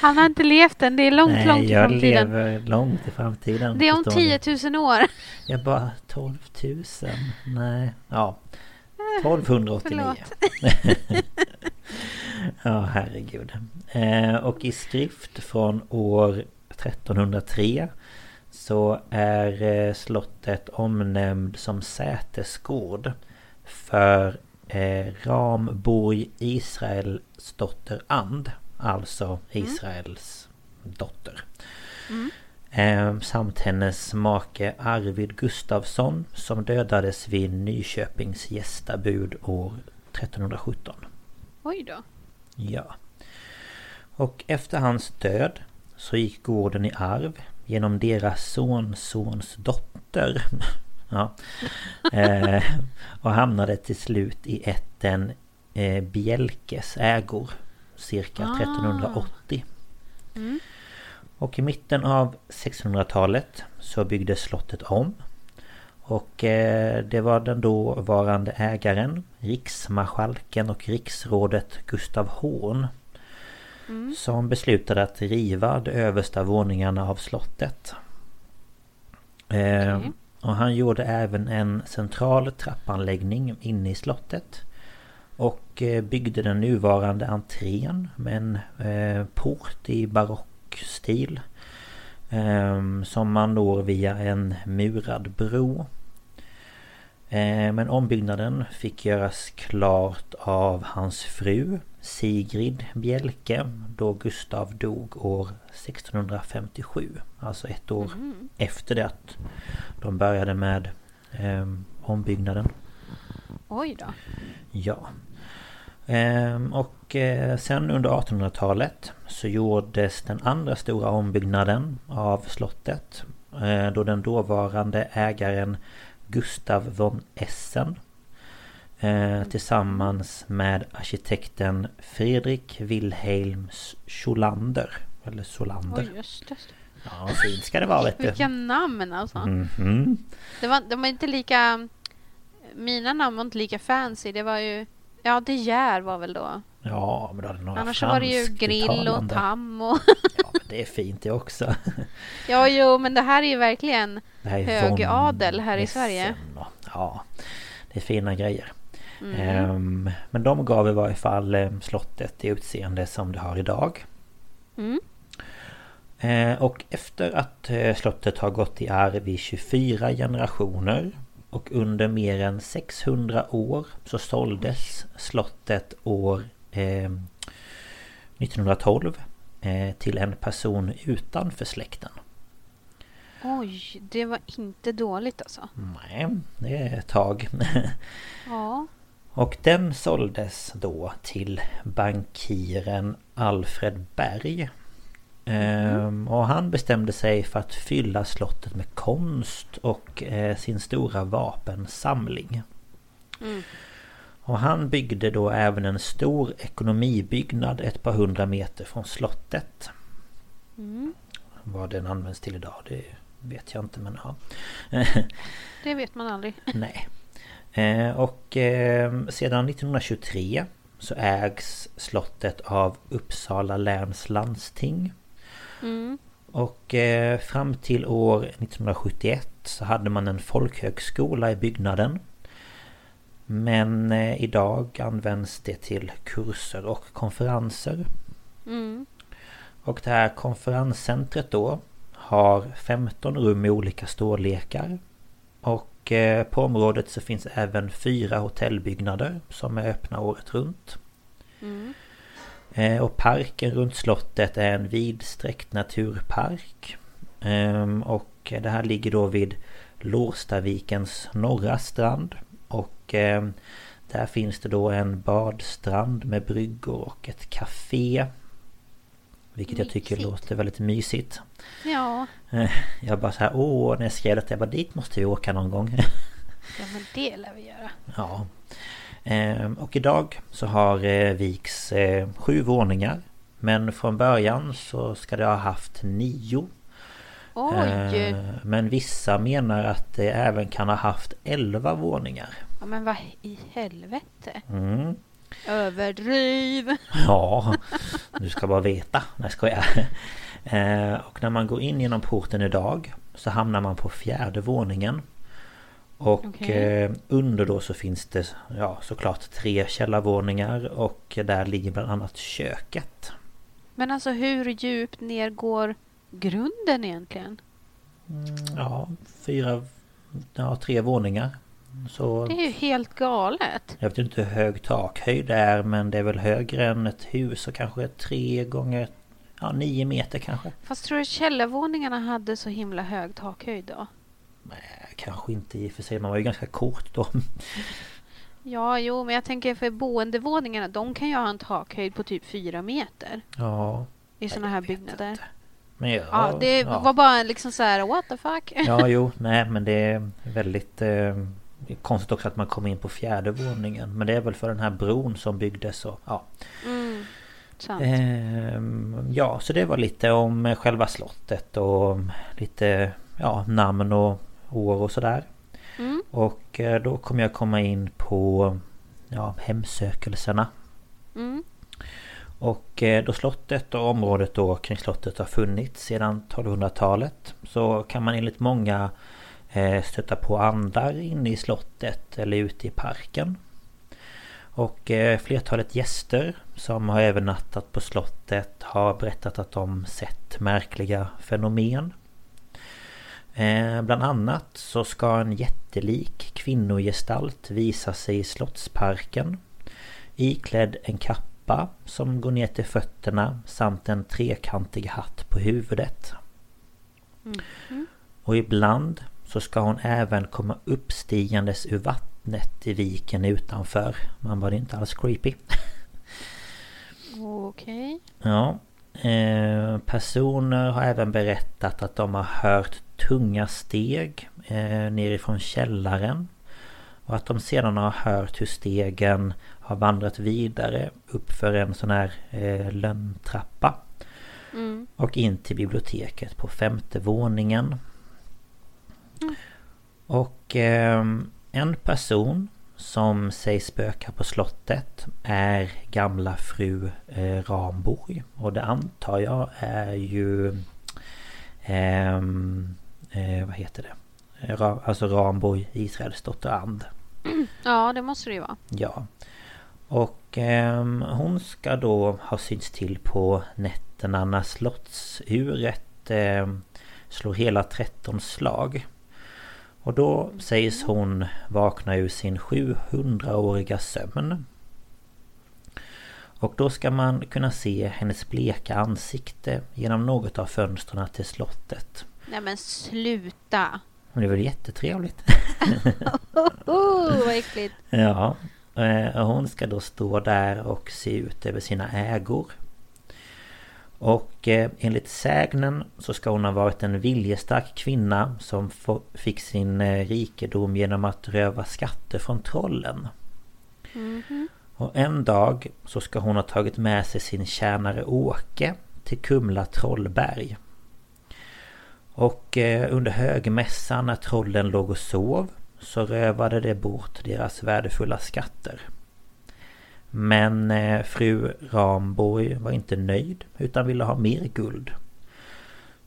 Han har inte levt än. Det är långt, Nej, långt i jag framtiden. lever långt i framtiden. Det är om förstår ni. 10 000 år. Jag bara 12 000. Nej, ja. 1289. ja, herregud. Eh, och i skrift från år 1303 så är eh, slottet omnämnd som sätesgård för eh, Ramborg Israels dotter And. Alltså Israels dotter. Eh, samt hennes make Arvid Gustafsson som dödades vid Nyköpings gästabud år 1317. Oj då. Ja. Och efter hans död så gick gården i arv genom deras sonsons dotter. ja. eh, och hamnade till slut i ätten eh, Bjelkes ägor cirka Ah. 1380. Mm. Och i mitten av 1600-talet så byggdes slottet om. Och eh, det var den dåvarande ägaren, riksmarskalken och riksrådet Gustav Horn som beslutade att riva de översta våningarna av slottet. Eh, Okej. och han gjorde även en central trappanläggning inne i slottet. Och eh, byggde den nuvarande entrén med en eh, port i barockstil. Som man når via en murad bro. Eh, Men ombyggnaden fick göras klart av hans fru Sigrid Bjelke då Gustav dog år 1657. Alltså ett år efter det att de började med eh, ombyggnaden. Oj då. Ja. Ehm, och eh, sen under 1800-talet så gjordes den andra stora ombyggnaden av slottet. Eh, då den dåvarande ägaren Gustav von Essen eh, tillsammans med arkitekten Fredrik Wilhelm Scholander. Eller Solander. Oj, just det. Ja, fint ska det vara vet du. Vilka namn alltså. Mhm. Det var, de var inte lika... Mina namn var inte lika fancy. Det var ju... Ja, De Geer var väl då. Ja, men då hade några Annars var det ju Grill och. Tam och... Ja, men det är fint det också. Ja, jo, men det här är ju verkligen... Är Hög von adel här i Sverige. och- Ja, det är fina grejer. Mm. Ehm, men de gav i varje fall eh, slottet det utseende som det har idag. Mm. Eh, och efter att eh, slottet har gått i arv i 24 generationer och under mer än 600 år så såldes slottet år 1912 eh, till en person utanför släkten. Oj, det var inte dåligt alltså. Nej, det är ett tag. Ja. Och den såldes då till bankiren Alfred Berg. Ehm, och han bestämde sig för att fylla slottet med konst och eh, sin stora vapensamling. Mm. Och han byggde då även en stor ekonomibyggnad ett par hundra meter från slottet. Mm. Vad den används till idag det vet jag inte men ja. Det vet man aldrig. Nej. Eh, och eh, sedan 1923 så ägs slottet av Uppsala läns landsting. Mm. Och eh, fram till år 1971 så hade man en folkhögskola i byggnaden. Men eh, idag används det till kurser och konferenser. Mm. Och det här konferenscentret då har 15 rum i olika storlekar. Och eh, på området så finns även fyra hotellbyggnader som är öppna året runt. Mm. Eh, Och parken runt slottet är en vidsträckt naturpark. Ehm, Och det här ligger då vid Lårstavikens norra strand. Och eh, där finns det då en badstrand med bryggor och ett café. Vilket jag tycker Mysigt. låter väldigt mysigt. Ja, Eh, Jag bara så här, åh, när jag skrev detta, jag bara dit måste vi åka någon gång. ja men det lär vi göra. Ja. Ehm, Och idag så har eh, Viks sju våningar. Men från början så ska det ha haft nio. Oj! Eh, Men vissa menar att det även kan ha haft elva våningar. Ja, men vad i helvete? Mm. Överdriv! Ja, du ska bara veta. Nej, ska jag. Och när man går in genom porten idag så hamnar man på fjärde våningen. Och Okej. eh, under då så finns det ja, såklart tre källarvåningar och där ligger bland annat köket. Men alltså hur djupt ner går grunden egentligen? Ja, fyra... Ja, tre våningar. Så Det är ju helt galet. jag vet inte hur hög takhöjd det är men det är väl högre än ett hus och kanske tre gånger... Ja, nio meter kanske. Fast tror du källarvåningarna hade så himla hög takhöjd då? Nej, kanske inte i och för sig. Man var ju ganska kort då. Ja, jo, men jag tänker för boendevåningarna, de kan ju ha en takhöjd på typ fyra meter Ja. i sådana här byggnader. Men ja, Ja, det ja. var bara liksom så här, what the fuck? Ja, jo, nej men det är väldigt eh, konstigt också att man kommer in på fjärde våningen. Men det är väl för den här bron som byggdes och ja. Mm. Ehm, ja, så det var lite om eh, själva slottet och lite ja, namn och år och sådär. Mm. Och eh, då kommer jag komma in på ja, hemsökelserna. Mm. Och eh, då slottet och området då kring slottet har funnits sedan 1200-talet så kan man enligt många eh, stöta på andar inne i slottet eller ute i parken. Och eh, flertalet gäster som har övernattat på slottet har berättat att de sett märkliga fenomen. Bland annat så ska en jättelik kvinnogestalt visa sig i slottsparken iklädd en kappa som går ner till fötterna samt en trekantig hatt på huvudet. Och ibland så ska hon även komma uppstigandes ur vattnet i viken utanför. Man var det inte alls creepy. Okej. Ja. Eh, personer har även berättat att de har hört tunga steg eh, nerifrån källaren. Och att de sedan har hört hur stegen har vandrat vidare uppför en sån här eh, lönntrappa. Mm. Och in till biblioteket på femte våningen. Och eh, en person som sägs spöka på slottet är gamla fru eh, Ramborg. Och det antar jag är ju... ehm, eh, vad heter det? Alltså Ramborg, Israels dotter And. Ja, det måste det ju vara. Ja. Och ehm, hon ska då ha synts till på nätterna när slottsuret ehm, slår hela 13 slag. Och då sägs hon vakna ur sin 700-åriga sömn. Och då ska man kunna se hennes bleka ansikte genom något av fönstren till slottet. Nej men sluta! Men det väl jättetrevligt? Oh, vad äckligt! Ja, eh, hon ska då stå där och se ut över sina ägor. Och eh, enligt sägnen så ska hon ha varit en viljestark kvinna som fick sin eh, rikedom genom att röva skatter från trollen. Mm-hmm. Och en dag så ska hon ha tagit med sig sin tjänare Åke till Kumla trollberg. Och eh, under högmässan när trollen låg och sov så rövade det bort deras värdefulla skatter. Men eh, fru Ramborg var inte nöjd utan ville ha mer guld.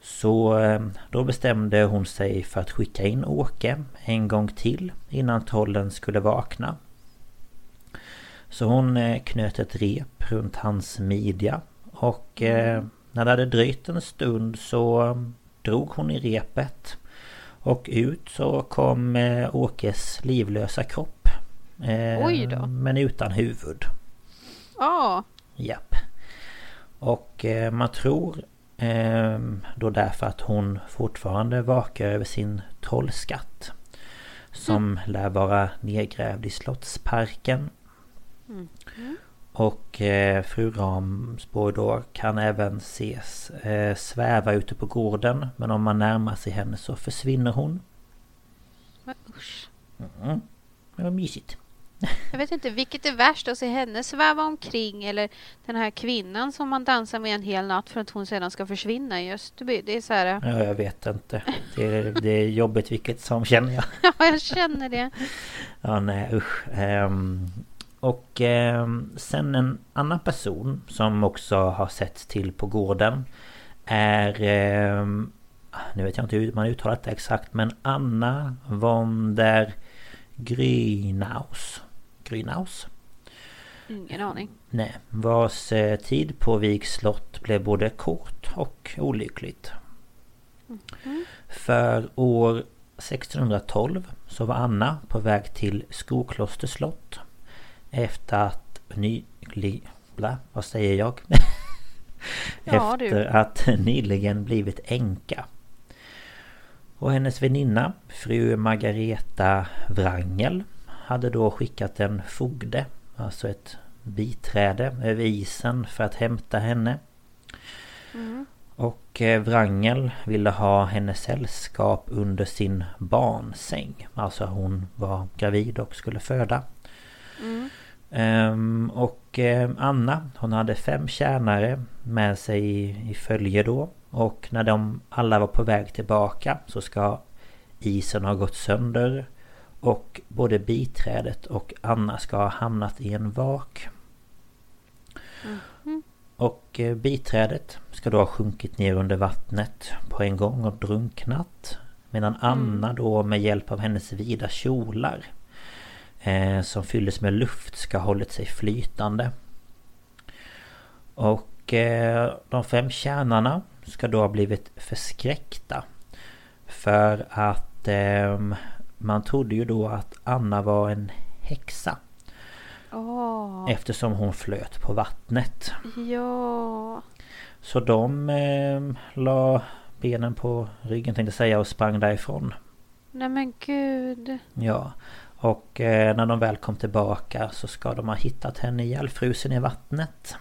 Så eh, då bestämde hon sig för att skicka in Åke en gång till innan trollen skulle vakna. Så hon knöt ett rep runt hans midja och när det hade dröjt en stund så drog hon i repet. Och ut så kom Åkes livlösa kropp. Oj då. Men utan huvud. Ja. Japp. Och eh, man tror eh, då därför att hon fortfarande vakar över sin trollskatt. Som mm. lär vara nedgrävd i Slottsparken. Mm. Mm. Och eh, fru Ramsborg då kan även ses eh, sväva ute på gården. Men om man närmar sig henne så försvinner hon. Men usch. Mm. Det var mysigt. Jag vet inte, vilket är värst? Att se henne sväva omkring eller den här kvinnan som man dansar med en hel natt för att hon sedan ska försvinna i Österby? Det är så här... Ja, jag vet inte. Det är, det är jobbigt vilket som känner jag. Ja, jag känner det. Ja, nej usch. Um, och um, sen en annan person som också har setts till på gården är... Um, nu vet jag inte hur man uttalat det exakt men Anna von der Grynaus. Grünhaus. Ingen aning. Nej, vars eh, tid på Viks slott blev både kort och olyckligt. Mm. För år 1612 så var Anna på väg till Skokloster slott. Efter att nyli... Bla, vad säger jag? ja, efter du. att nyligen blivit änka. Och hennes väninna, fru Margareta Wrangel hade då skickat en fogde, alltså ett biträde över isen för att hämta henne. Mm. Och eh, Wrangel ville ha hennes sällskap under sin barnsäng. Alltså hon var gravid och skulle föda. Mm. Um, och uh, Anna hon hade fem tjänare med sig i, i följe då. Och när de alla var på väg tillbaka så ska isen ha gått sönder. Och både biträdet och Anna ska ha hamnat i en vak. Mm. Och eh, biträdet ska då ha sjunkit ner under vattnet på en gång och drunknat. Medan mm. Anna då med hjälp av hennes vida kjolar eh, som fylldes med luft ska ha hållit sig flytande. Och eh, de fem tjänarna ska då ha blivit förskräckta. För att eh, man trodde ju då att Anna var en häxa. Oh. Eftersom hon flöt på vattnet. Ja. Så de eh, la benen på ryggen tänkte jag säga och sprang därifrån. Nej men gud. Ja. Och eh, när de väl kom tillbaka så ska de ha hittat henne ihjälfrusen i vattnet.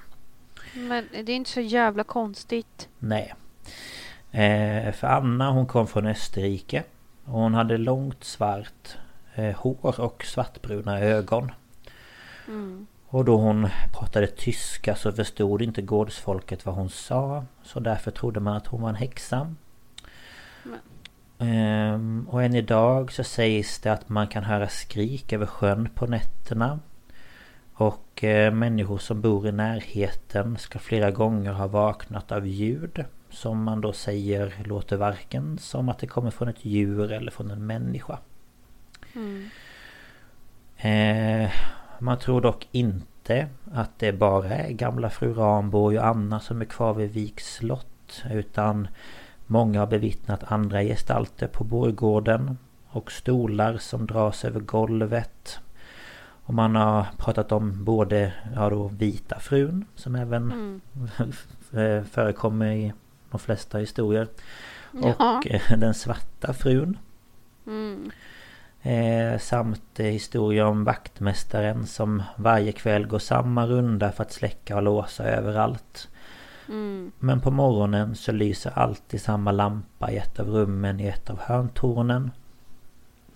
Men det är inte så jävla konstigt. Nej. Eh, för Anna hon kom från Österrike. Och hon hade långt svart eh, hår och svartbruna ögon. Mm. Och då hon pratade tyska så förstod inte gårdsfolket vad hon sa. Så därför trodde man att hon var en häxa. Um, och än idag så sägs det att man kan höra skrik över sjön på nätterna. Och eh, människor som bor i närheten ska flera gånger ha vaknat av ljud. Som man då säger låter varken som att det kommer från ett djur eller från en människa. Mm. Eh, man tror dock inte att det bara är gamla fru Ramborg och Anna som är kvar vid Viks slott. Utan många har bevittnat andra gestalter på borggården. Och stolar som dras över golvet. Och man har pratat om både ja då, vita frun som även mm. förekommer i de flesta historier. Ja. Och eh, den svarta frun. Mm. Eh, samt eh, historia om vaktmästaren som varje kväll går samma runda för att släcka och låsa överallt. Mm. Men på morgonen så lyser alltid samma lampa i ett av rummen i ett av hörntornen.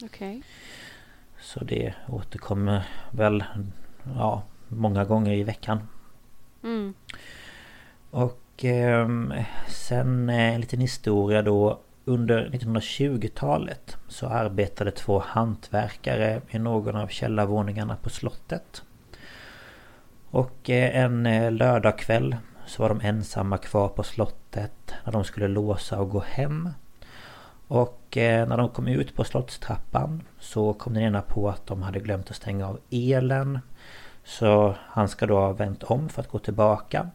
Okej. Så det återkommer väl ja, många gånger i veckan. Mm. Och eh, sen eh, en liten historia då. Under 1920-talet så arbetade två hantverkare i någon av källarvåningarna på slottet. Och eh, en eh, lördagkväll så var de ensamma kvar på slottet när de skulle låsa och gå hem. Och eh, när de kom ut på slottstrappan så kom den ena på att de hade glömt att stänga av elen. Så han ska då ha vänt om för att gå tillbaka.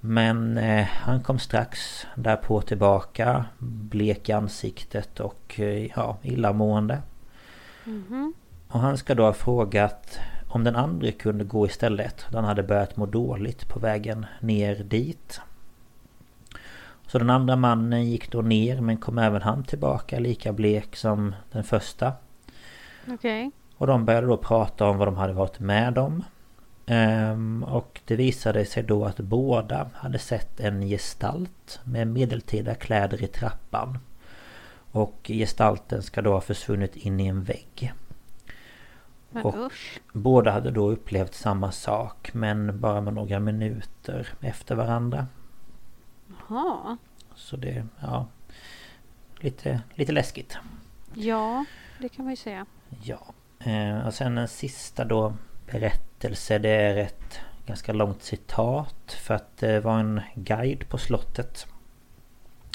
Men eh, han kom strax därpå tillbaka Blek i ansiktet och eh, ja, illamående. Mhm. Och han ska då ha frågat om den andra kunde gå istället. Han hade börjat må dåligt på vägen ner dit. Så den andra mannen gick då ner men kom även han tillbaka lika blek som den första. Okej. Och de började då prata om vad de hade varit med om. Ehm, och det visade sig då att båda hade sett en gestalt med medeltida kläder i trappan. Och gestalten ska då ha försvunnit in i en vägg. Men Och- usch. Båda hade då upplevt samma sak men bara med några minuter efter varandra. Jaha. Så det, ja... Lite, lite läskigt. Ja, det kan man ju säga. Ja. Eh, och sen en sista då berättelse. Det är ett ganska långt citat. För att det var en guide på slottet.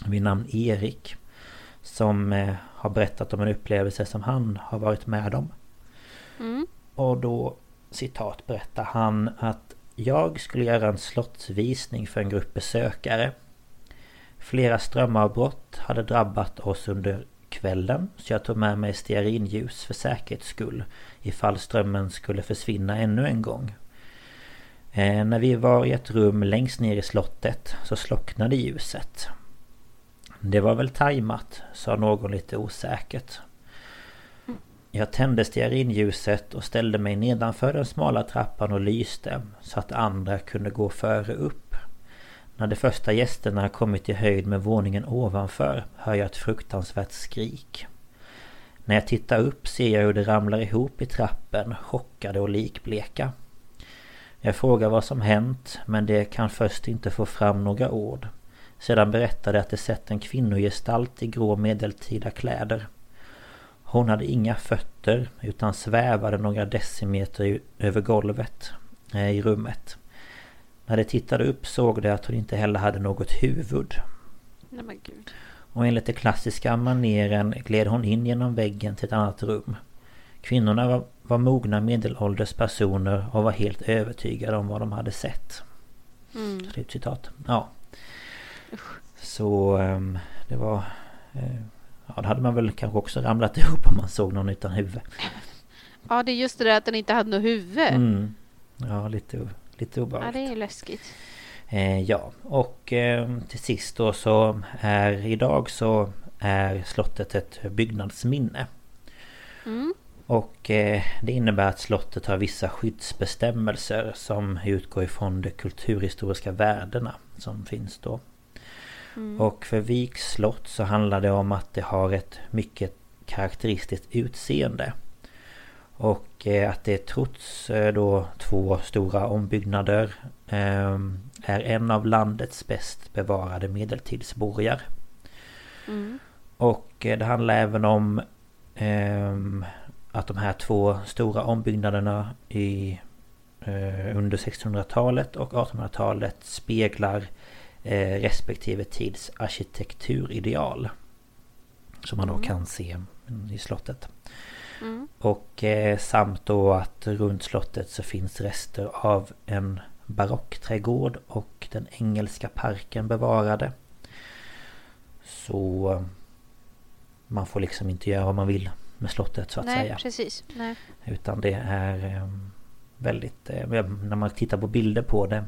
Vid namn Erik. Som eh, har berättat om en upplevelse som han har varit med om. Mm. Och då citat berättar han att jag skulle göra en slottsvisning för en grupp besökare. Flera strömavbrott hade drabbat oss under kvällen så jag tog med mig stearinljus för säkerhets skull ifall strömmen skulle försvinna ännu en gång. Eh, när vi var i ett rum längst ner i slottet så slocknade ljuset. Det var väl tajmat, sa någon lite osäkert. Jag tände stearinljuset och ställde mig nedanför den smala trappan och lyste så att andra kunde gå före upp. När de första gästerna kommit i höjd med våningen ovanför hör jag ett fruktansvärt skrik. När jag tittar upp ser jag hur de ramlar ihop i trappen, chockade och likbleka. Jag frågar vad som hänt men det kan först inte få fram några ord. Sedan berättar de att de sett en kvinnogestalt i grå medeltida kläder. Hon hade inga fötter utan svävade några decimeter över golvet eh, i rummet. När de tittade upp såg de att hon inte heller hade något huvud. Nej. Och enligt den klassiska maneren gled hon in genom väggen till ett annat rum. Kvinnorna var, var mogna medelålders personer och var helt övertygade om vad de hade sett. Mm. Slutcitat. Ja. Så ehm, det var... Ja, då hade man väl kanske också ramlat ihop om man såg någon utan huvud. Ja, det är just det där att den inte hade något huvud. Mm. Ja, lite, lite Ja, obehagligt. det är läskigt. Eh, ja, och eh, till sist då så är idag så är slottet ett byggnadsminne. Mm. Och eh, det innebär att slottet har vissa skyddsbestämmelser som utgår ifrån de kulturhistoriska värdena som finns då. Mm. Och för Viks slott så handlar det om att det har ett mycket karaktäristiskt utseende. Och eh, att det trots eh, då två stora ombyggnader eh, är en av landets bäst bevarade medeltidsborgar. Mm. Och eh, det handlar även om ehm, att de här två stora ombyggnaderna i, under 1600-talet och 1800-talet speglar respektive tids arkitekturideal. Som man då kan se i slottet. Mm. Och eh, samt då att runt slottet så finns rester av en barockträdgård och den engelska parken bevarade. Så eh, man får liksom inte göra vad man vill med slottet så att Nej, säga. precis. Nej. Utan det är eh, väldigt... eh, När man tittar på bilder på det.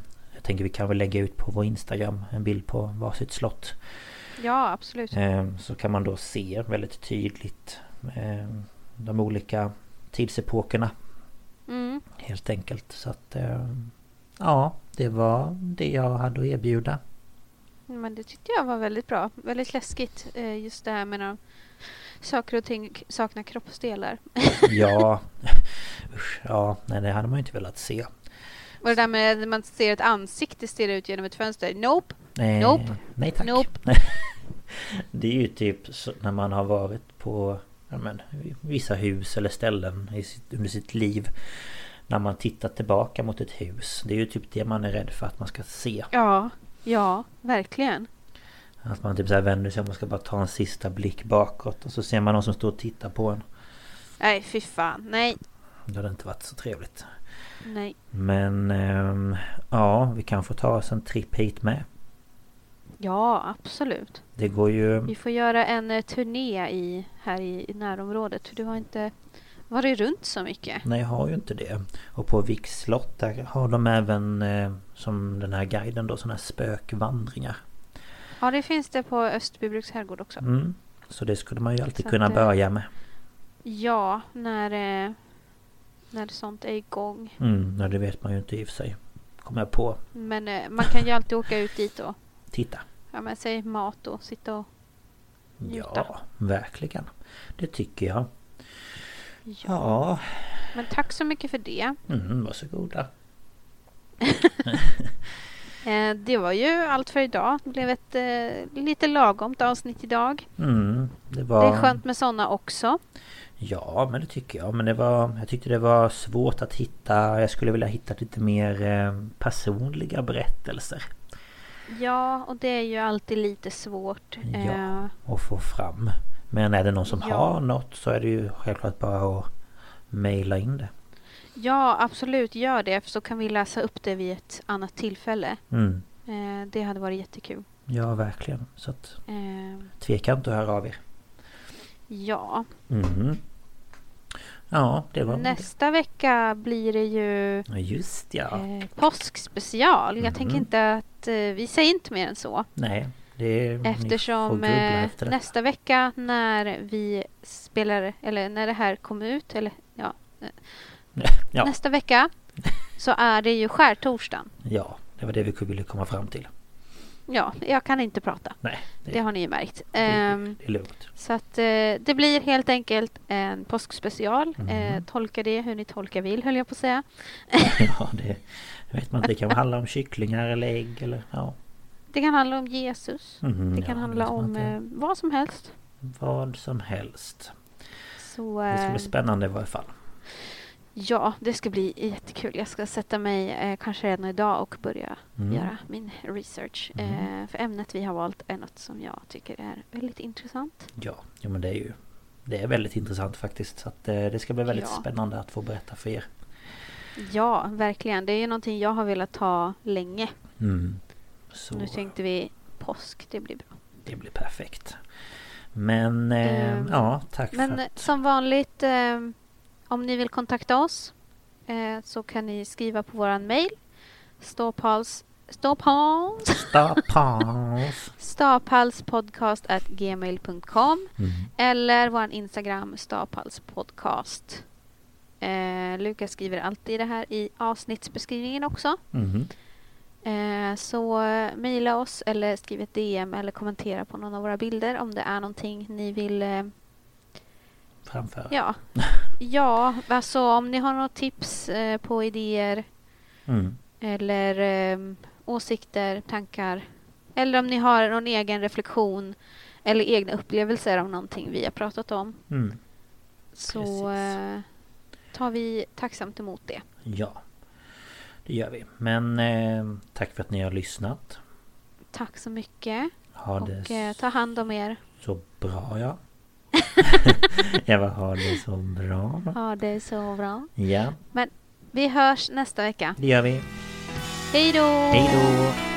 Tänker vi kan väl lägga ut på vår Instagram en bild på varsitt slott. Ja, absolut. Eh, Så kan man då se väldigt tydligt eh, de olika tidsepokerna Mm. helt enkelt. Så att... eh, ja, det var det jag hade att erbjuda. Men det tyckte jag var väldigt bra. Väldigt läskigt. eh, Just det här med när saker och ting saknar kroppsdelar. Ja, usch, ja, nej det hade man ju inte velat se. Och det där med när man ser ett ansikte stirra ut genom ett fönster. Nope! Nej, Nope. nej tack. Nope. Det är ju typ när man har varit på ja, men, vissa hus eller ställen i sitt, under sitt liv. När man tittar tillbaka mot ett hus. Det är ju typ det man är rädd för att man ska se. Ja, ja, verkligen. Att man typ så här vänder sig om och ska bara ta en sista blick bakåt. Och så ser man någon som står och tittar på en. Nej, fy fan. Nej, Det hade inte varit så trevligt. Nej. Men ehm, ja, vi kan få ta oss en tripp hit med. Ja, absolut. Det går ju... Vi får göra en eh, turné i, här i, i närområdet. För du har inte varit runt så mycket. Nej, jag har ju inte det. Och på Viks slott där har de även eh, som den här guiden då sådana här spökvandringar. Ja, det finns det på Österbybruks herrgård också. Mm. Så det skulle man ju alltid Så kunna att, eh, börja med. Ja, när, eh, när sånt är igång. Mm, ja, det vet man ju inte i och för sig. Kommer jag på. Men eh, man kan ju alltid åka ut dit och Titta. ha med sig mat och sitta och... Njuta. Ja, verkligen. Det tycker jag. Ja. Ja, Men tack så mycket för det. mm, varsågoda. Eh, det var ju allt för idag. Det blev ett eh, lite lagomt avsnitt idag. Mm, det var... Det är skönt med såna också. Ja, men det tycker jag. Men det var... Jag tyckte det var svårt att hitta... Jag skulle vilja hitta lite mer eh, personliga berättelser. Ja, och det är ju alltid lite svårt. Ja. Eh, Att få fram. Men är det någon som Ja. har något så är det ju självklart bara att mejla in det. ja, absolut. Gör det. För så kan vi läsa upp det vid ett annat tillfälle. Mm. Eh, det hade varit jättekul. Ja, verkligen. Så att tveka inte att höra av er. Ja, Mm. Ja, det var... nästa vecka blir det ju Just ja. eh, påskspecial. Jag tänker Mhm. inte att... Eh, vi säger inte mer än så. Nej, det är... Eftersom eh, efter nästa vecka när vi spelar, eller när det här kom ut, eller ja, Ja, nästa vecka så är det ju skärtorsdagen. ja, det var det vi ville komma fram till. Ja, jag kan inte prata. Nej, det, Det har ni ju märkt. det, Ehm, det är lugnt. så att eh, det blir helt enkelt en påskspecial. Eh, tolka det hur ni tolkar vill, höll jag på att säga. Ja, det vet man inte. Det kan handla om kycklingar eller ägg eller ja. Det kan handla om Jesus. Mhm, Det kan ja, handla om eh, vad som helst. Vad som helst. Så, Det ska bli spännande i varje fall. Ja, det ska bli jättekul. Jag ska sätta mig eh, kanske redan idag och börja Mm. göra min research. Mm. Eh, för ämnet vi har valt är något som jag tycker är väldigt intressant. Ja, ja men det är ju Det är väldigt intressant faktiskt. Så att eh, det ska bli väldigt Ja. spännande att få berätta för er. Ja, verkligen. Det är ju någonting jag har velat ha länge. Mm. Så Nu tänkte vi påsk, det blir bra. det blir perfekt. Men eh, Ehm, ja, tack Men för eh, att... som vanligt, eh, om ni vill kontakta oss eh, så kan ni skriva på våran mail. Ståpals... Ståpals... Stapals. Staphalspodcast at gmail.com Mm. eller vår Instagram staphalspodcast. Eh, Lukas skriver alltid det här i avsnittsbeskrivningen också. Mhm. Eh, så eh, mejla oss eller skriv ett DM eller kommentera på någon av våra bilder om det är någonting ni vill eh, Framför. Ja. ja, alltså om ni har några tips eh, på idéer Mm. eller eh, åsikter, tankar eller om ni har någon egen reflektion eller egna upplevelser av någonting vi har pratat om Mm. så eh, tar vi tacksamt emot det. Ja. Det gör vi. Men eh, tack för att ni har lyssnat. Tack så mycket Ha och eh, ta hand om er. så bra ja. Jag bara ha det så bra. Ha det så bra. Ja, Vi hörs nästa vecka. det gör vi. Hej då! Hej då!